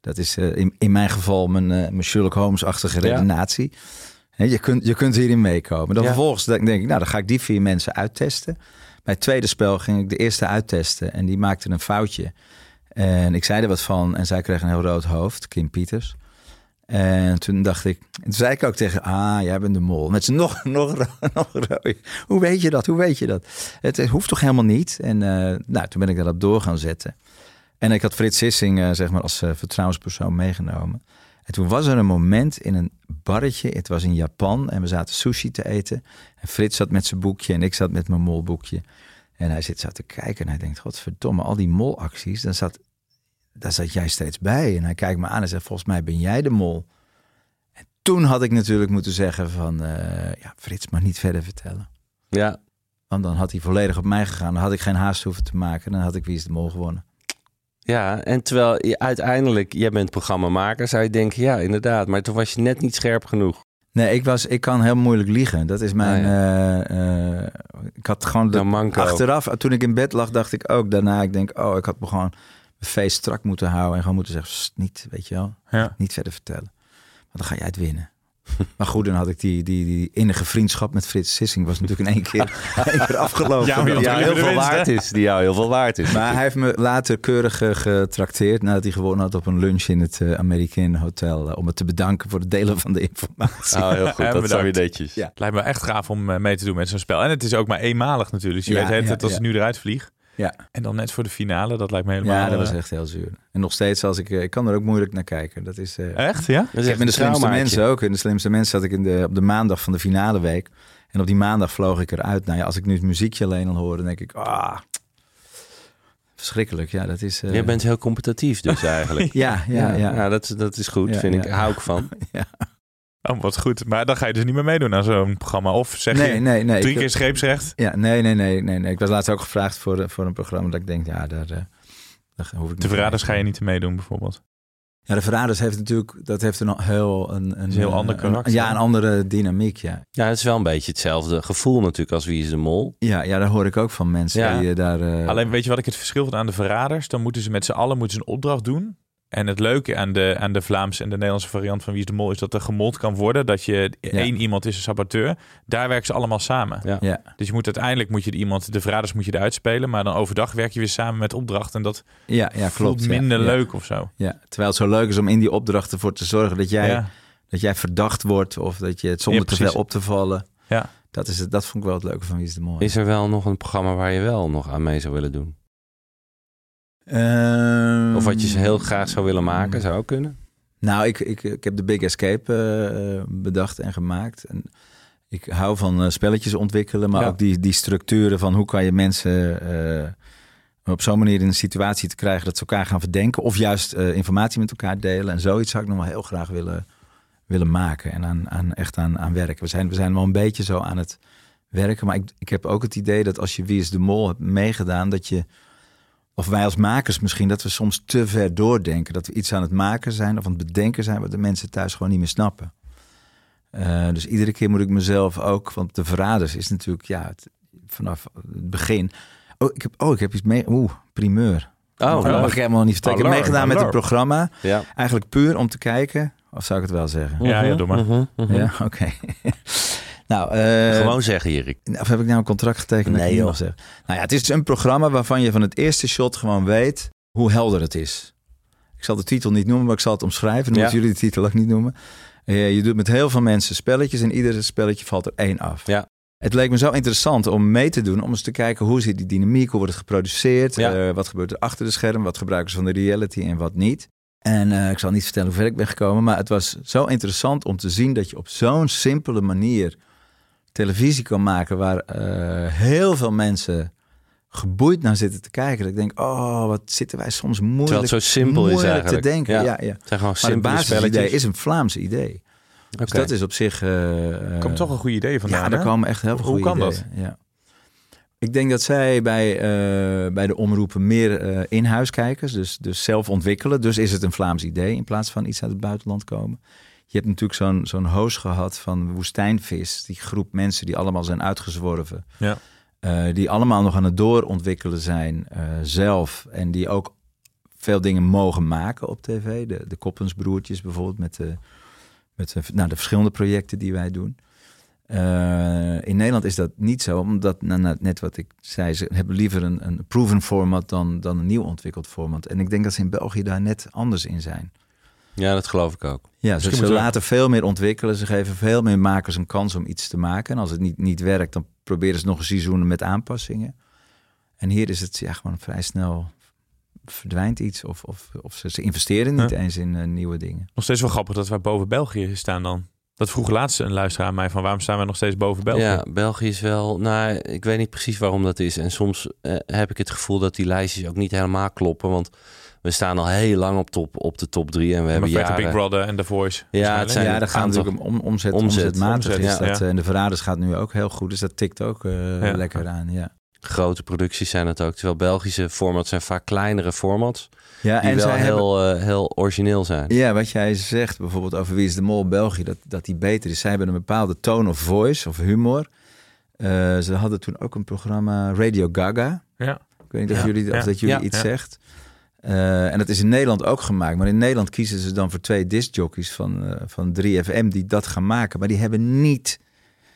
Dat is eh, in, in mijn geval mijn, eh, mijn Sherlock Holmes-achtige Ja. redenatie. Je kunt, je kunt hierin meekomen. Dan Ja. vervolgens denk denk ik, nou dan ga ik die vier mensen uittesten. Bij het tweede spel ging ik de eerste uittesten en die maakte een foutje. En ik zei er wat van en zij kreeg een heel rood hoofd, Kim Pieters. En toen dacht ik, en toen zei ik ook tegen, ah, jij bent de mol. Met z'n nog, nog, nog. Hoe weet je dat? Hoe weet je dat? Het, hoeft toch helemaal niet? En eh, nou, toen ben ik daarop door gaan zetten. En ik had Frits Sissing, eh, zeg maar, als eh, vertrouwenspersoon meegenomen. En toen was er een moment in een barretje. Het was in Japan en we zaten sushi te eten. En Frits zat met zijn boekje en ik zat met mijn molboekje. En hij zit zo te kijken en hij denkt, godverdomme, al die molacties, daar zat, daar zat jij steeds bij. En hij kijkt me aan en zegt, volgens mij ben jij de mol. En toen had ik natuurlijk moeten zeggen van, eh, ja, Frits mag niet verder vertellen. Ja, Want dan had hij volledig op mij gegaan. Dan had ik geen haast hoeven te maken. Dan had ik Wie is de Mol gewonnen. ja. En terwijl je uiteindelijk, jij bent programmamaker, zou je denken, ja, inderdaad. Maar toen was je net niet scherp genoeg. Nee, ik, was, ik kan heel moeilijk liegen. Dat is mijn... Ah, eh, eh, ik had gewoon... De, achteraf, toen ik in bed lag, dacht ik ook daarna... Ik denk, oh, ik had me gewoon face strak moeten houden. En gewoon moeten zeggen, "Sst, niet, weet je wel. Ja. Niet verder vertellen. Want dan ga jij het winnen. Maar goed, dan had ik die, die, die innige vriendschap met Frits Sissing... was natuurlijk in één keer, één keer afgelopen. Ja, Die jou heel veel winst, hè? waard is. Die jou heel veel waard is. Maar hij heeft me later keurig eh, getrakteerd nadat hij gewonnen had op een lunch in het eh American Hotel. eh, om me te bedanken voor het delen van de informatie. Oh, heel goed. Ja, Dat dan weer netjes. Ja. Lijkt me echt gaaf om mee te doen met zo'n spel. En het is ook maar eenmalig natuurlijk. Dus je Ja, weet het, ja, het als ja. ik nu eruit vlieg. Ja. En dan net voor de finale, dat lijkt me helemaal... Ja, dat was eh, echt heel zuur. En nog steeds, als ik, eh, ik kan er ook moeilijk naar kijken. Dat is, eh, Echt, ja? Dat is ik heb in de slimste mensen ook. In de slimste mensen zat ik in de, op de maandag van de finale week. En op die maandag vloog ik eruit. Nou ja, als ik nu het muziekje alleen al hoor, dan denk ik, ah, verschrikkelijk. Ja, dat is. eh, Je bent heel competitief dus eigenlijk. Ja, ja, ja. Nou, dat, is- dat is goed, Ja, vind ik. ja. Hou ik van. Oh, wat goed. Maar dan ga je dus niet meer meedoen aan zo'n programma. Of zeg nee, je nee, nee. drie ik- keer scheepsrecht? Ja, nee, nee, nee, nee, nee. Ik was laatst ook gevraagd voor, eh, voor een programma dat ik denk, ja, daar, eh, daar hoef ik niet De verraders ga je niet te meedoen bijvoorbeeld. Ja, de Verraders heeft natuurlijk, dat heeft een heel, een, een, een heel eh, ander karakter. ja, een andere dynamiek, ja. Ja, het is wel een beetje hetzelfde gevoel natuurlijk als Wie is de Mol. Ja, ja, daar hoor ik ook van mensen Ja. die daar... eh, Alleen weet je wat ik het verschil vind aan de verraders? Dan moeten ze met z'n allen moeten ze een opdracht doen. En het leuke aan de, aan de Vlaamse en de Nederlandse variant van Wie is de Mol is dat er gemold kan worden. Dat je één iemand is een saboteur. Daar werken ze allemaal samen. Ja. Ja, Dus je moet uiteindelijk moet je de iemand, de verraders moet je eruit spelen. Maar dan overdag werk je weer samen met opdracht. En dat ja, ja, klopt. voelt minder ja. leuk of zo. Ja, terwijl het zo leuk is om in die opdracht ervoor te zorgen dat jij, Ja. dat jij verdacht wordt of dat je het zonder Ja, te veel op te vallen. Ja. Dat, is het, dat vond ik wel het leuke van Wie is de Mol. Is er wel nog een programma waar je wel nog aan mee zou willen doen? Ehm, Of wat je heel graag zou willen maken, zou ook kunnen. Nou, ik, ik, ik heb de Big Escape eh, bedacht en gemaakt. En ik hou van eh, spelletjes ontwikkelen, maar Ja. ook die, die structuren van hoe kan je mensen eh, op zo'n manier in een situatie te krijgen dat ze elkaar gaan verdenken. Of juist informatie met elkaar delen. En zoiets zou ik nog wel heel graag willen, willen maken en aan, aan, echt aan, aan werken. We zijn, we zijn wel een beetje zo aan het werken, maar ik, ik heb ook het idee dat als je Wie is de Mol hebt meegedaan, dat je of wij als makers misschien, dat we soms te ver doordenken. Dat we iets aan het maken zijn of aan het bedenken zijn... wat de mensen thuis gewoon niet meer snappen. Eh, dus iedere keer moet ik mezelf ook... want de verraders is natuurlijk, ja, het- vanaf het begin... Oh, ik heb, oh, ik heb iets mee... Oeh, primeur. Oh, dat mag ik helemaal niet vertellen. Ik heb meegedaan met het programma. Ja. Eigenlijk puur om te kijken... of zou ik het wel zeggen? Ja, ja, doe maar. Mhm, mhm. Ja, oké. Nou, eh, Gewoon zeggen, Erik. of heb ik nou een contract getekend? Nee, joh. zeggen? Nou ja, het is een programma waarvan je van het eerste shot gewoon weet hoe helder het is. Ik zal de titel niet noemen, maar ik zal het omschrijven. Dan Ja. moeten jullie de titel ook niet noemen. Eh, je doet met heel veel mensen spelletjes en ieder spelletje valt er één af. Ja. Het leek me zo interessant om mee te doen, om eens te kijken hoe zit die dynamiek, hoe wordt het geproduceerd, Ja. eh, wat gebeurt er achter de scherm, wat gebruiken ze van de reality en wat niet. En ik zal niet vertellen hoe ver ik ben gekomen, maar het was zo interessant om te zien dat je op zo'n simpele manier televisie kan maken waar eh, heel veel mensen geboeid naar zitten te kijken. Dat ik denk, oh, wat zitten wij soms moeilijk, Terwijl het zo simpel is eigenlijk. te denken. Ja. Ja. Ja, Het zijn gewoon Maar het simpele basisidee spelletjes. is een Vlaams idee. Dus dat is op zich... eh, Er komt toch een goed idee vandaan. ja, daar komen echt heel veel Hoe goede kan dat? ideeën, Ja. Ik denk dat zij bij, eh, bij de omroepen meer eh in huis kijken, dus, dus zelf ontwikkelen. Dus is het een Vlaams idee in plaats van iets uit het buitenland komen. Je hebt natuurlijk zo'n zo'n host gehad van Woestijnvis, die groep mensen die allemaal zijn uitgezworven. Ja. Eh, die allemaal nog aan het doorontwikkelen zijn eh, zelf. En die ook veel dingen mogen maken op tv. De, de Koppensbroertjes bijvoorbeeld met de, Met eh, nou, de verschillende projecten die wij doen. Eh, in Nederland is dat niet zo, omdat nou, nou, net wat ik zei, ze hebben liever een, een proven format dan, dan een nieuw ontwikkeld format. En ik denk dat ze in België daar net anders in zijn. Ja, dat geloof ik ook. Ja, ze, Misschien ze we- laten veel meer ontwikkelen. Ze geven veel meer makers een kans om iets te maken. En als het niet, niet werkt, dan proberen ze nog een seizoen met aanpassingen. En hier is het ja, gewoon vrij snel verdwijnt iets. Of, of, of ze, ze investeren niet eens in eh, nieuwe dingen. Nog steeds wel grappig dat wij boven België staan dan. Dat vroeg laatst een luisteraar aan mij van waarom staan wij nog steeds boven België? Ja, België is wel. Nou, ik weet niet precies waarom dat is. En soms eh, heb ik het gevoel dat die lijstjes ook niet helemaal kloppen. Want we staan al heel lang op, top, op de top drie. En we hebben jaren... Big Brother en The Voice. Ja, het zijn ja, gaat aantal- natuurlijk om, om omzet, Omzet, omzetmatig. omzet, is ja. dat, Ja. eh, En de Verraders gaat nu ook heel goed. Dus dat tikt ook eh, Ja. lekker aan. Ja, Grote producties zijn het ook. Terwijl Belgische formats zijn vaak kleinere formats. ja Die en wel zij hebben, heel, eh, heel origineel zijn. Ja, wat jij zegt bijvoorbeeld over Wie is de Mol België, dat, dat die beter is. Zij hebben een bepaalde tone of voice of humor. Eh, ze hadden toen ook een programma Radio Gaga. Ja. Ik weet niet of, Ja. jullie, of Ja. dat jullie Ja. iets Ja. zegt. Eh, en dat is in Nederland ook gemaakt. Maar in Nederland kiezen ze dan voor twee discjockeys van, eh, van 3FM die dat gaan maken. Maar die hebben niet...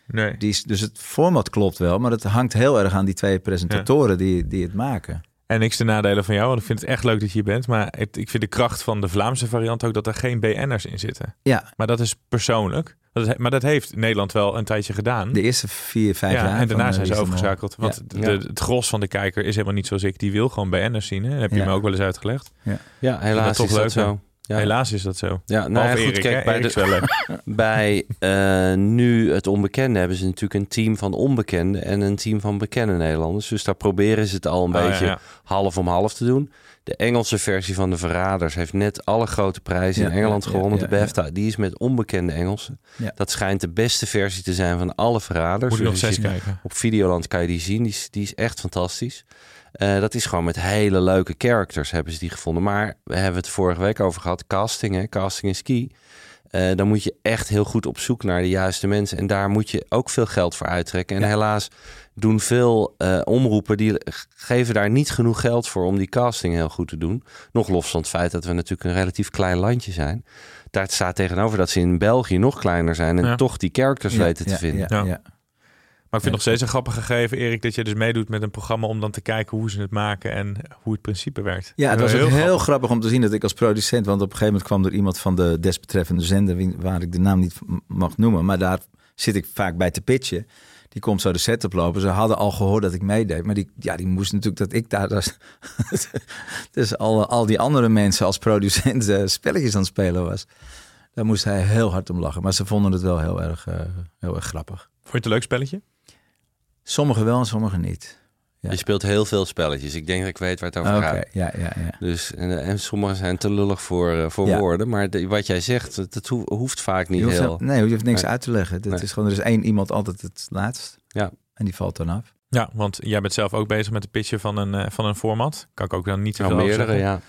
Nee. Die, is- dus het format klopt wel, maar het hangt heel erg aan die twee presentatoren die, die het maken. En niks te nadelen van jou, want ik vind het echt leuk dat je hier bent. Maar het- ik vind de kracht van de Vlaamse variant ook dat er geen BN'ers in zitten. Ja, Maar dat is persoonlijk. Dat is- maar dat heeft Nederland wel een tijdje gedaan. de eerste vier, vijf ja, jaar. en daarna zijn eh, ze overgeschakeld. Want Ja. de, het gros van de kijker is helemaal niet zoals ik. Die wil gewoon BN'ers zien. Hè? Dat heb je Ja. me ook wel eens uitgelegd. Ja, helaas toch is dat leuk, zo. Ja. Helaas is dat zo. Ja, nou ja, goed, Erik, kijk, bij, de, bij eh, nu het onbekende hebben ze natuurlijk een team van onbekenden en een team van bekende Nederlanders. Dus daar proberen ze het al een Oh, ja, beetje ja. half om half te doen. De Engelse versie van de Verraders heeft net alle grote prijzen Ja, in Engeland ja, gewonnen. ja, de. BAFTA, die is met onbekende Engelsen. Dat schijnt de beste versie te zijn van alle Verraders. Moet nog Dus je- kijken. Op Videoland kan je die zien. Die is, die is echt fantastisch. Eh, dat is gewoon met hele leuke characters hebben ze die gevonden. Maar we hebben het vorige week over gehad. Casting, hè? casting is key. Eh, dan moet je echt heel goed op zoek naar de juiste mensen. En daar moet je ook veel geld voor uittrekken. En Ja. helaas doen veel eh, omroepen... die geven daar niet genoeg geld voor om die casting heel goed te doen. Nog los van het feit dat we natuurlijk een relatief klein landje zijn. Daar staat tegenover dat ze in België nog kleiner zijn... en Ja. toch die characters Ja, weten te ja, vinden. Ja, Ja. ja. Maar ik vind nog steeds een grappig gegeven, Erik, dat je dus meedoet met een programma om dan te kijken hoe ze het maken en hoe het principe werkt. Ja, het was is ook heel grappig. grappig om te zien dat ik als producent, want op een gegeven moment kwam er iemand van de desbetreffende zender, waar ik de naam niet mag noemen, maar daar zit ik vaak bij te pitchen. Die komt zo de set oplopen. Ze hadden al gehoord dat ik meedeed, maar die, ja, die moest natuurlijk dat ik daar. was. dus al, al die andere mensen als producent eh, spelletjes aan het spelen was. Daar moest hij heel hard om lachen. Maar ze vonden het wel heel erg, eh, heel erg grappig. Vond je het een leuk spelletje? Sommigen wel en sommigen niet. Ja. Je speelt heel veel spelletjes. Ik denk dat ik weet waar het over Oké, gaat. ja, ja, ja. Dus, en, en sommige zijn te lullig voor, eh, voor Ja. woorden. Maar de- wat jij zegt, dat, dat ho- hoeft vaak niet hoeft, heel... nee, je hoeft niks Nee. uit te leggen. Dat Nee. is gewoon, er is één iemand altijd het laatst. Ja. En die valt dan af. Ja, want jij bent zelf ook bezig met het pitchen van een, eh, van een format. Kan ik ook dan niet zoveel Nou, over meerdere, ja.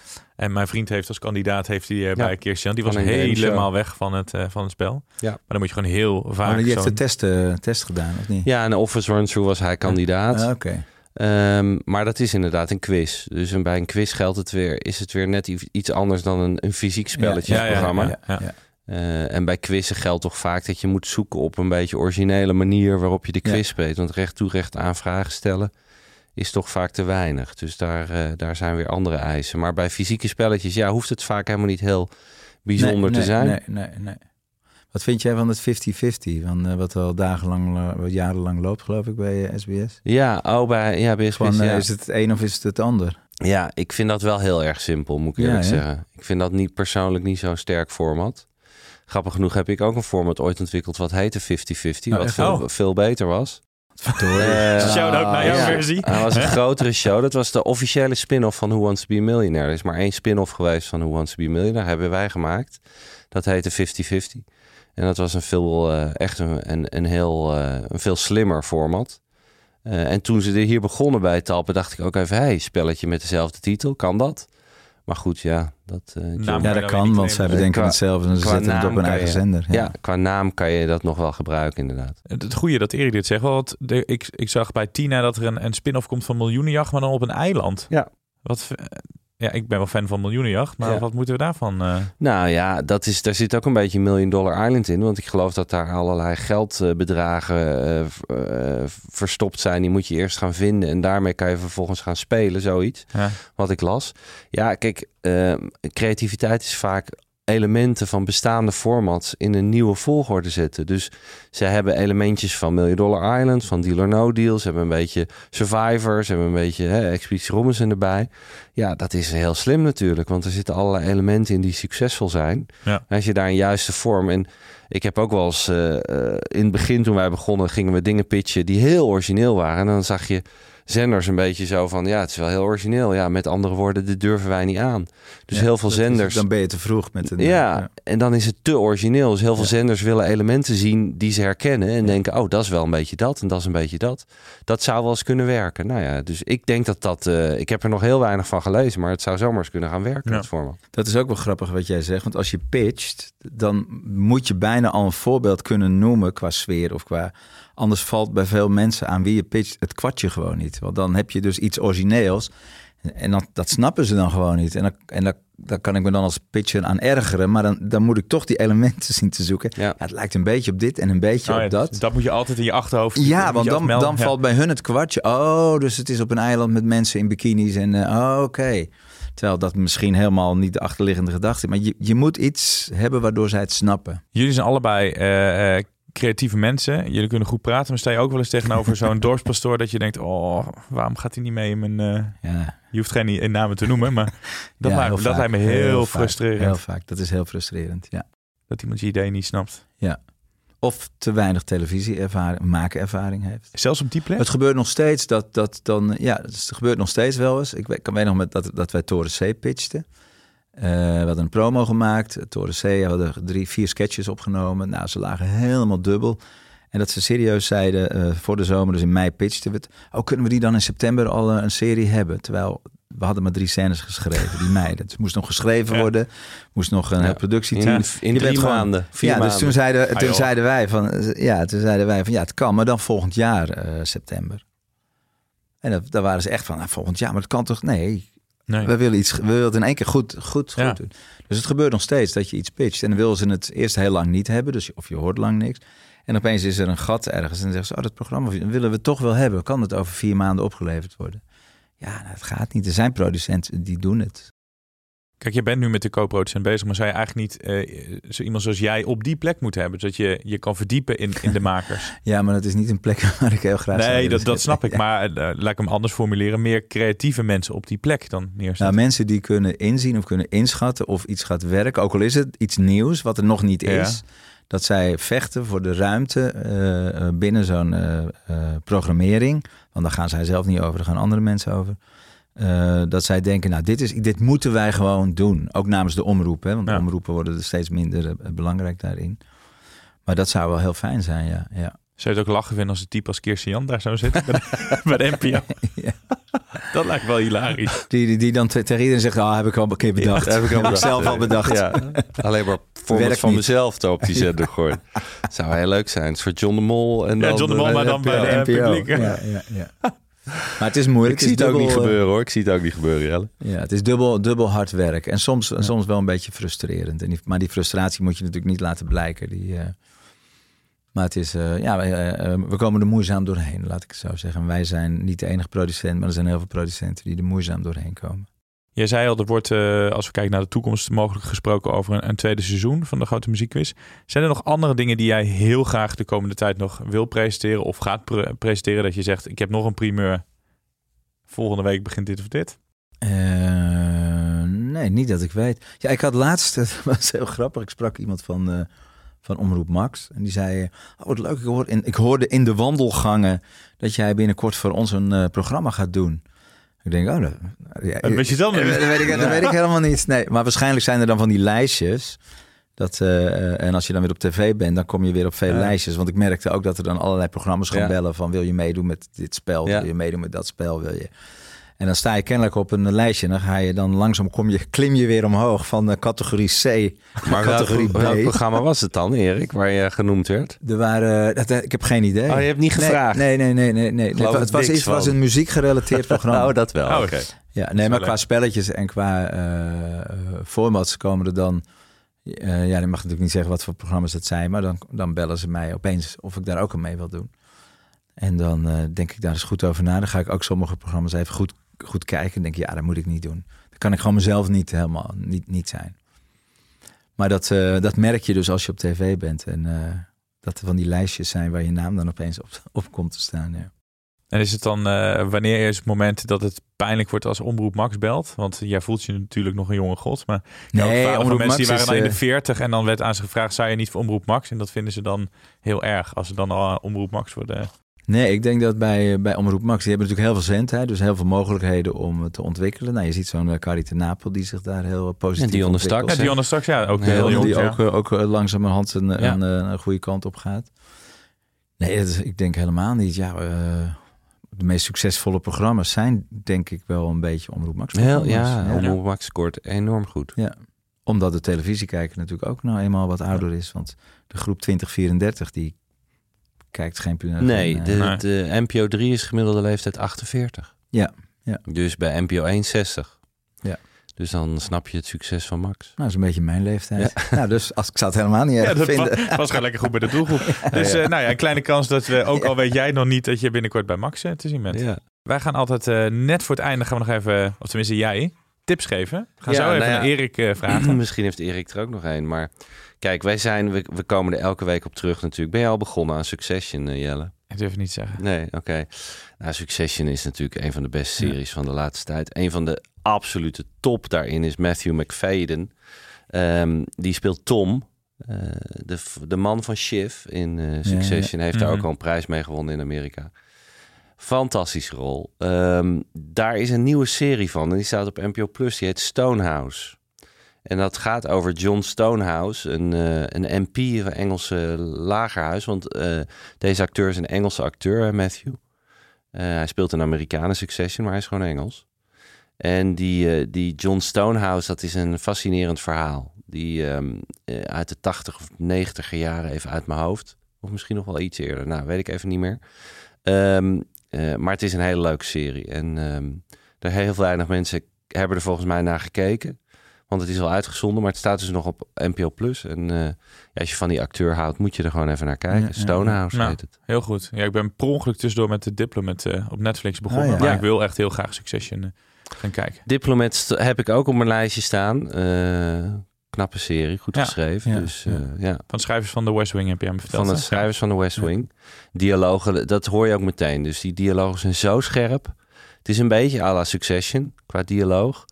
En mijn vriend heeft als kandidaat heeft hij eh, bij Kirsten, die was helemaal weg van het, eh, van het spel. Ja. Maar dan moet je gewoon heel vaak Maar die heeft de test, eh, test gedaan, of niet? Ja, en de Office Run-Through was hij kandidaat. Ah, Oké. Ehm, maar dat is inderdaad een quiz. Dus een- bij een quiz geldt het weer, is het weer net iets anders dan een, een fysiek spelletjesprogramma. Ja, ja, ja. Ja. Eh, en bij quizzen geldt toch vaak dat je moet zoeken op een beetje originele manier waarop je de quiz Ja. speelt. Want recht toe recht aan vragen stellen is toch vaak te weinig. Dus daar, eh, daar zijn weer andere eisen. Maar bij fysieke spelletjes ja, hoeft het vaak helemaal niet heel bijzonder Nee, te nee, zijn. Nee, nee, nee. Wat vind jij van het 50-50? Van, eh, wat al dagenlang, eh, wat jarenlang loopt, geloof ik, bij SBS? Ja, oh, bij, ja, bij SBS, Van, ja. Is het het een of is het het ander? Ja, ik vind dat wel heel erg simpel, moet ik eerlijk zeggen. Ik vind dat niet persoonlijk niet zo'n sterk format. Grappig genoeg heb ik ook een format ooit ontwikkeld wat heette 50-50, Oh, wat veel, Oh. veel beter was. Eh, Shout-out naar jouw ja. versie. Dat was een grotere show. Dat was de officiële spin-off van Who Wants to Be a Millionaire. Er is maar één spin-off geweest van Who Wants to Be a Millionaire. hebben wij gemaakt. Dat heette 50-50. En dat was een veel, eh, echt een, een, een heel eh, een veel slimmer format. Eh, en toen ze er hier begonnen bij Talpen, dacht ik ook even... hey, spelletje met dezelfde titel, kan dat? Maar goed, ja. Dat, eh, Naam ja, dat dan kan, want zij bedenken Qua- hetzelfde en ze zetten het op kan eigen je- zender. ja. qua naam kan je dat nog wel gebruiken, inderdaad. Het, het goede dat Erik dit zegt, wel, want de, ik, ik zag bij Tina dat er een, een spin-off komt van Miljoenenjacht, maar dan op een eiland. Ja. Wat, ja, ik ben wel fan van Miljoenenjacht, maar Ja. wat moeten we daarvan? eh? Nou ja, dat is, daar zit ook een beetje Million Dollar Island in. Want ik geloof dat daar allerlei geldbedragen eh, eh, verstopt zijn. Die moet je eerst gaan vinden. En daarmee kan je vervolgens gaan spelen, zoiets. Ja. Wat ik las. Ja, kijk, creativiteit is vaak elementen van bestaande formats in een nieuwe volgorde zetten. Dus ze hebben elementjes van Million Dollar Island, van Deal or No Deal. Ze hebben een beetje Survivor, ze hebben een beetje hè, Expeditie Robinson erbij. Ja, dat is heel slim natuurlijk, want er zitten allerlei elementen in die succesvol zijn. Ja. Als je daar een juiste vorm en ik heb ook wel eens eh, eh, in het begin toen wij begonnen gingen we dingen pitchen die heel origineel waren en dan zag je zenders een beetje zo van ja het is wel heel origineel ja met andere woorden dit durven wij niet aan dus Ja, heel veel dat zenders dan ben je te vroeg met een... ja, en dan is het te origineel. Dus heel veel Ja. zenders willen elementen zien die ze herkennen. En denken, oh, dat is wel een beetje dat en dat is een beetje dat. Dat zou wel eens kunnen werken. Nou ja, dus ik denk dat dat... eh, ik heb er nog heel weinig van gelezen, maar het zou zomaar eens kunnen gaan werken, format. Dat is ook wel grappig wat jij zegt. Want als je pitcht, dan moet je bijna al een voorbeeld kunnen noemen qua sfeer of qua. Anders valt bij veel mensen aan wie je pitcht het kwartje gewoon niet. Want dan heb je dus iets origineels. En dat, dat snappen ze dan gewoon niet. En, dan, en dat, daar kan ik me dan als pitcher aan ergeren. Maar dan, dan moet ik toch die elementen zien te zoeken. Ja. Ja, het lijkt een beetje op dit en een beetje Oh ja, op dat. dat moet je altijd in je achterhoofd Ja, want dan, dan Ja. valt bij hun het kwartje. Oh, dus het is op een eiland met mensen in bikinis. En eh, oh, oké. Terwijl dat misschien helemaal niet de achterliggende gedachte is. Maar je, je moet iets hebben waardoor zij het snappen. Jullie zijn allebei eh, eh, creatieve mensen. Jullie kunnen goed praten. Maar sta je ook wel eens tegenover zo'n dorpspastoor dat je denkt... oh, waarom gaat hij niet mee in mijn... eh, Ja, Je hoeft geen namen te noemen, maar dat, Ja, lijkt, dat lijkt me heel, frustrerend. Heel vaak. Dat is heel frustrerend, ja. Dat iemand je idee niet snapt. Of te weinig televisieervaring, maakervaring heeft. Zelfs op die plek? Het gebeurt nog steeds dat, dat dan, ja, het gebeurt nog steeds wel eens. Ik kan weet nog met dat, dat wij Toren C pitchten. Eh, we hadden een promo gemaakt. Toren C hadden drie, vier sketches opgenomen. Nou, ze lagen helemaal dubbel. En dat ze serieus zeiden eh, voor de zomer, dus in mei pitchten we het. Oh, kunnen we die dan in september al eh, een serie hebben? Terwijl we hadden maar drie scènes geschreven, die meiden. Het moest nog geschreven Ja. worden. Moest nog een Ja. productieteam. In, in drie gewoon- maanden, vier ja, maanden. dus toen zeiden, Ah, toen zeiden wij van, ja, toen zeiden wij van, ja, het kan, maar dan volgend jaar eh, september. En dat, daar waren ze echt van, nou, volgend jaar, maar dat kan toch? Nee, Nee. we willen iets, we willen het in één keer goed, goed, goed Ja. doen. Dus het gebeurt nog steeds dat je iets pitcht en dan willen ze het eerst heel lang niet hebben, dus of je hoort lang niks. En opeens is er een gat ergens en dan zeggen ze, oh, dat programma willen we toch wel hebben. Kan het over vier maanden opgeleverd worden? Ja, nou, het gaat niet. Er zijn producenten die doen het. Kijk, je bent nu met de co-producent bezig, maar zou je eigenlijk niet eh, zo iemand zoals jij op die plek moeten hebben, zodat je je kan verdiepen in, in de makers? Ja, maar dat is niet een plek waar ik heel graag zou nee, dat, dat snap ik, Ja. maar eh, laat ik hem anders formuleren. Meer creatieve mensen op die plek dan Nou, neerzetten. mensen die kunnen inzien of kunnen inschatten of iets gaat werken, ook al is het iets nieuws wat er nog niet Ja. Dat zij vechten voor de ruimte eh, eh, binnen zo'n eh, programmering. Want daar gaan zij zelf niet over, daar gaan andere mensen over. Dat zij denken, nou, dit, is, dit moeten wij gewoon doen. Ook namens de omroep, hè, want Ja. de omroepen worden er steeds minder belangrijk daarin. Maar dat zou wel heel fijn zijn, ja. ja. Zou je het ook lachen vinden als een type als Kirsten Jan daar zou zitten bij de, bij de NPO? Ja. Dat lijkt wel hilarisch. Die, die, die dan te- tegen iedereen zegt, ah, heb ik al een keer bedacht. Ja, heb ik al bedacht. zelf al bedacht. Ja, alleen maar Werkt van niet. mezelf te op die zender gooien. zou heel leuk zijn. Het is voor John de Mol. En Ja, dan, John de Mol, eh, maar dan bij de NPO. Ja, ja, ja. Maar het is moeilijk. Ik zie het ook dubbel, niet eh, gebeuren hoor. Ik zie het ook niet gebeuren, Jelle. Ja, het is dubbel, dubbel hard werk. En soms, soms wel een beetje frustrerend. En die, maar die frustratie moet je natuurlijk niet laten blijken. Die, eh, maar het is, eh, ja, eh, eh, we komen er moeizaam doorheen, laat ik het zo zeggen. Wij zijn niet de enige producent, maar er zijn heel veel producenten die er moeizaam doorheen komen. Jij zei al, er wordt, als we kijken naar de toekomst, mogelijk gesproken over een, een tweede seizoen van de Grote Muziekquiz. Zijn er nog andere dingen die jij heel graag de komende tijd nog wil presenteren of gaat pre- presenteren? Dat je zegt, ik heb nog een primeur. Volgende week begint dit of dit. Nee, niet dat ik weet. Ja, ik had laatst, het was heel grappig, ik sprak iemand van, van Omroep Max. En die zei, eh, oh wat leuk, ik, hoor in, ik hoorde in de wandelgangen dat jij binnenkort voor ons een eh, programma gaat doen. Ik denk, oh, dat, ja, En wist je dan Eh, niet? Dat weet, ik, dat weet ik helemaal niet. Nee, maar waarschijnlijk zijn er dan van die lijstjes. Dat, eh, eh, en als je dan weer op tv bent, dan kom je weer op veel Ja. lijstjes. Want ik merkte ook dat er dan allerlei programma's gaan Ja. bellen van wil je meedoen met dit spel, Ja. wil je meedoen met dat spel, wil je. En dan sta je kennelijk op een lijstje. En dan ga je dan langzaam kom je, klim je weer omhoog van de categorie C Maar welk, categorie B. welk programma was het dan, Erik, waar je genoemd werd? Er waren, dat, ik heb geen idee. Oh, je hebt niet gevraagd? Nee, nee, nee, nee. nee. Het, het was, iets, het was een muziekgerelateerd programma. Oh, dat wel. Oh, Oké. Ja, nee, maar qua spelletjes en qua eh, eh, formats komen er dan... eh, ja, dan mag ik natuurlijk niet zeggen wat voor programma's het zijn... maar dan, dan bellen ze mij opeens of ik daar ook aan mee wil doen. En dan eh, denk ik daar eens goed over na. Dan ga ik ook sommige programma's even goed, goed kijken. En denk ik, ja, dat moet ik niet doen. Dan kan ik gewoon mezelf niet helemaal niet, niet zijn. Maar dat, eh, dat merk je dus als je op tv bent. En eh, dat er van die lijstjes zijn waar je naam dan opeens op, op komt te staan. Ja. En is het dan, eh, wanneer is het moment dat het pijnlijk wordt als Omroep Max belt? Want jij voelt je natuurlijk nog een jonge god. Maar nee, Omroep mensen die waren dan in de eh, 40 en dan werd aan ze gevraagd, zou je niet voor Omroep Max? En dat vinden ze dan heel erg als ze dan al Omroep Max worden. Nee, ik denk dat bij, bij Omroep Max, die hebben natuurlijk heel veel zendheid, dus heel veel mogelijkheden om het te ontwikkelen. Nou, je ziet zo'n Carrie ten Napel die zich daar heel positief En Dionne. Staks, Ja, Dionne straks, ja, ook Ja, heel jong. die ja. ook, ook langzamerhand een, Ja. een, een, een goede kant op gaat. Nee, dat is, ik denk helemaal niet. Ja, uh, de meest succesvolle programma's zijn denk ik wel een beetje Omroep Max. Heel, ja, Omroep Max scoort enorm goed. Omdat de televisiekijker natuurlijk ook nou eenmaal wat ouder is. Want de groep 2034 die kijkt geen... Nee, eh, de, Nee. de NPO 3 is gemiddelde leeftijd 48. Ja, ja. Dus bij NPO 1 60. Ja. Dus dan snap je het succes van Max. Nou, dat is een beetje mijn leeftijd. Nou, dus als ik zou het helemaal niet Ja, dat vinden. was, was gewoon lekker goed bij de doelgroep. Dus eh, nou ja, een kleine kans dat we, ook al weet jij nog niet, dat je binnenkort bij Max eh, te zien bent. Ja. Wij gaan altijd eh, net voor het einde gaan we nog even, of tenminste jij, tips geven. We gaan Ja, zo even nou ja. naar Erik eh, vragen. Misschien heeft Erik er ook nog een. Maar kijk, wij zijn, we, we komen er elke week op terug natuurlijk. Ben je al begonnen aan Succession, eh, Jelle? Ik durf het niet te zeggen. Nee, oké. Nou, Succession is natuurlijk een van de beste series van de laatste tijd. Een van de absolute top daarin is Matthew McFadden. Ehm, die speelt Tom, eh, de, de man van Shiv in eh, Succession. Heeft daar Mhm. ook al een prijs mee gewonnen in Amerika. Fantastische rol. Ehm, daar is een nieuwe serie van. En die staat op NPO Plus. Die heet Stonehouse. En dat gaat over John Stonehouse, een, eh, een MP van Engelse lagerhuis. Want eh, deze acteur is een Engelse acteur, Matthew. Eh, hij speelt een Amerikanen Succession, maar hij is gewoon Engels. En die, die John Stonehouse, dat is een fascinerend verhaal. Die ehm, eh, uit de 80 of 90 jaren, even uit mijn hoofd. Of misschien nog wel iets eerder, nou weet ik even niet meer. Ehm, eh, maar het is een hele leuke serie. En ehm er heel weinig mensen hebben er volgens mij naar gekeken. Want het is al uitgezonden, maar het staat dus nog op NPO Plus. En eh, ja, als je van die acteur houdt, moet je er gewoon even naar kijken. Ja, ja, ja. Stonehouse Nou, heet het. Heel goed. Ja, ik ben per ongeluk tussendoor met de Diplomat eh, op Netflix begonnen. Ja. Maar Ja. ik wil echt heel graag Succession gaan kijken. Diplomat heb ik ook op mijn lijstje staan. Knappe serie, goed Ja. geschreven. Ja, dus ja. eh, ja. Van de schrijvers van The West Wing heb je hem verteld. Van de schrijvers van de West Wing. Dialogen, dat hoor je ook meteen. Dus die dialogen zijn zo scherp. Het is een beetje à la Succession qua dialoog.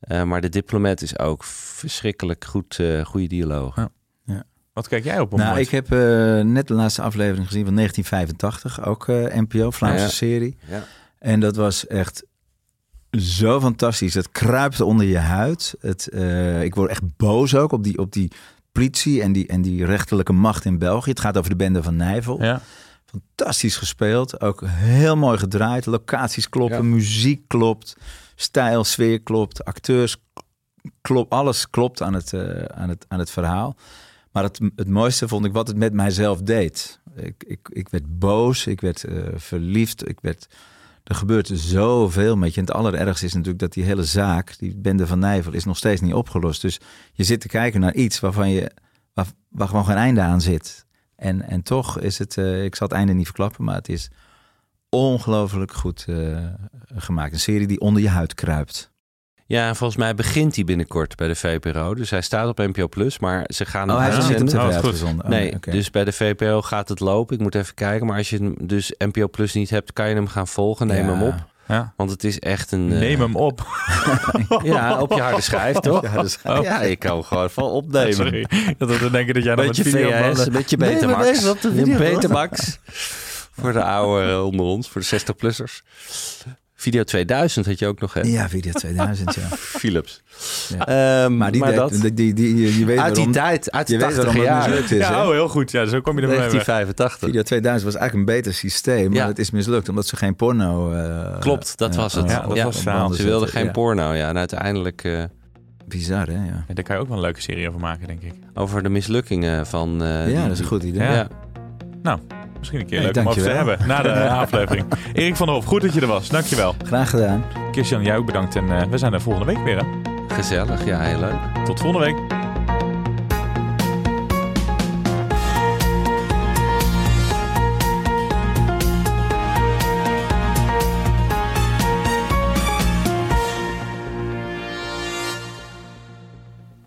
Eh, maar de Diplomat is ook verschrikkelijk goed, eh goede dialoog. Ja. Wat kijk jij op? Nou, ik heb eh, net de laatste aflevering gezien van 1985. Ook eh, NPO, Vlaamse Ja. serie. Ja. En dat was echt zo fantastisch. Het kruipt onder je huid. Het, eh, ik word echt boos ook op die, op die politie en die, en die rechterlijke macht in België. Het gaat over de bende van Nijvel. Ja. Fantastisch gespeeld. Ook heel mooi gedraaid. Locaties kloppen, Ja. muziek klopt. Stijl, sfeer klopt. Acteurs klopt. Alles klopt aan het, eh, aan het, aan het verhaal. Maar het, het mooiste vond ik wat het met mijzelf deed. Ik, ik, ik werd boos, ik werd eh, verliefd, ik werd... Er gebeurt zoveel met je. En het allerergste is natuurlijk dat die hele zaak, die bende van Nijvel, is nog steeds niet opgelost. Dus je zit te kijken naar iets waarvan je, waar, waar gewoon geen einde aan zit. En, en toch is het, eh, ik zal het einde niet verklappen, maar het is ongelooflijk goed eh, gemaakt. Een serie die onder je huid kruipt. Ja, en volgens mij begint hij binnenkort bij de VPRO. Dus hij staat op NPO Plus, maar ze gaan Oh, hij is niet op tv Oh. Oh, Nee, dus bij de VPRO gaat het lopen. Ik moet even kijken. Maar als je hem dus NPO Plus niet hebt, kan je hem gaan volgen. Neem Ja. hem op. Ja. Want het is echt een... eh, Neem hem op. Ja, op je harde schijf, toch? Ja, dus, Ja, je kan hem gewoon van opnemen. Sorry. Dat we dan denken dat jij nog Beetje met video VHS, een beetje Nee, Betamax. Betamax. voor de oude onder ons, voor de 60-plussers. Video 2000 had je ook nog, hè? Ja, Video 2000, ja. Philips. Ja. Ehm, Maar die, maar deed- dat, die, die, die- je weet uit die waarom, tijd, uit de je weet 80 waarom het jaar. mislukt is. Ja, oh, heel goed. Ja, zo kom je er mee weg. 1985. Video 2000 was eigenlijk een beter systeem, maar Ja. het is mislukt omdat ze geen porno. eh, Klopt, dat eh, was het. Ja, dat Ja, was Ze wilden geen ja. porno, ja. En uiteindelijk eh, Bizar, hè? Ja, Ja, daar kan je ook wel een leuke serie over maken, denk ik. over de mislukkingen van... eh, die- ja dat is een goed idee. Ja. Ja. Nou, misschien een keer Nee, leuk om over te hebben na de aflevering. Erik van der Hof, goed dat je er was. Dankjewel. Graag gedaan. Christian, jij ook bedankt. En eh, we zijn er volgende week weer. Hè? Gezellig, ja, heel leuk. Tot volgende week.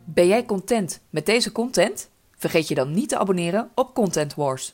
Ben jij content met deze content? Vergeet je dan niet te abonneren op Content Wars.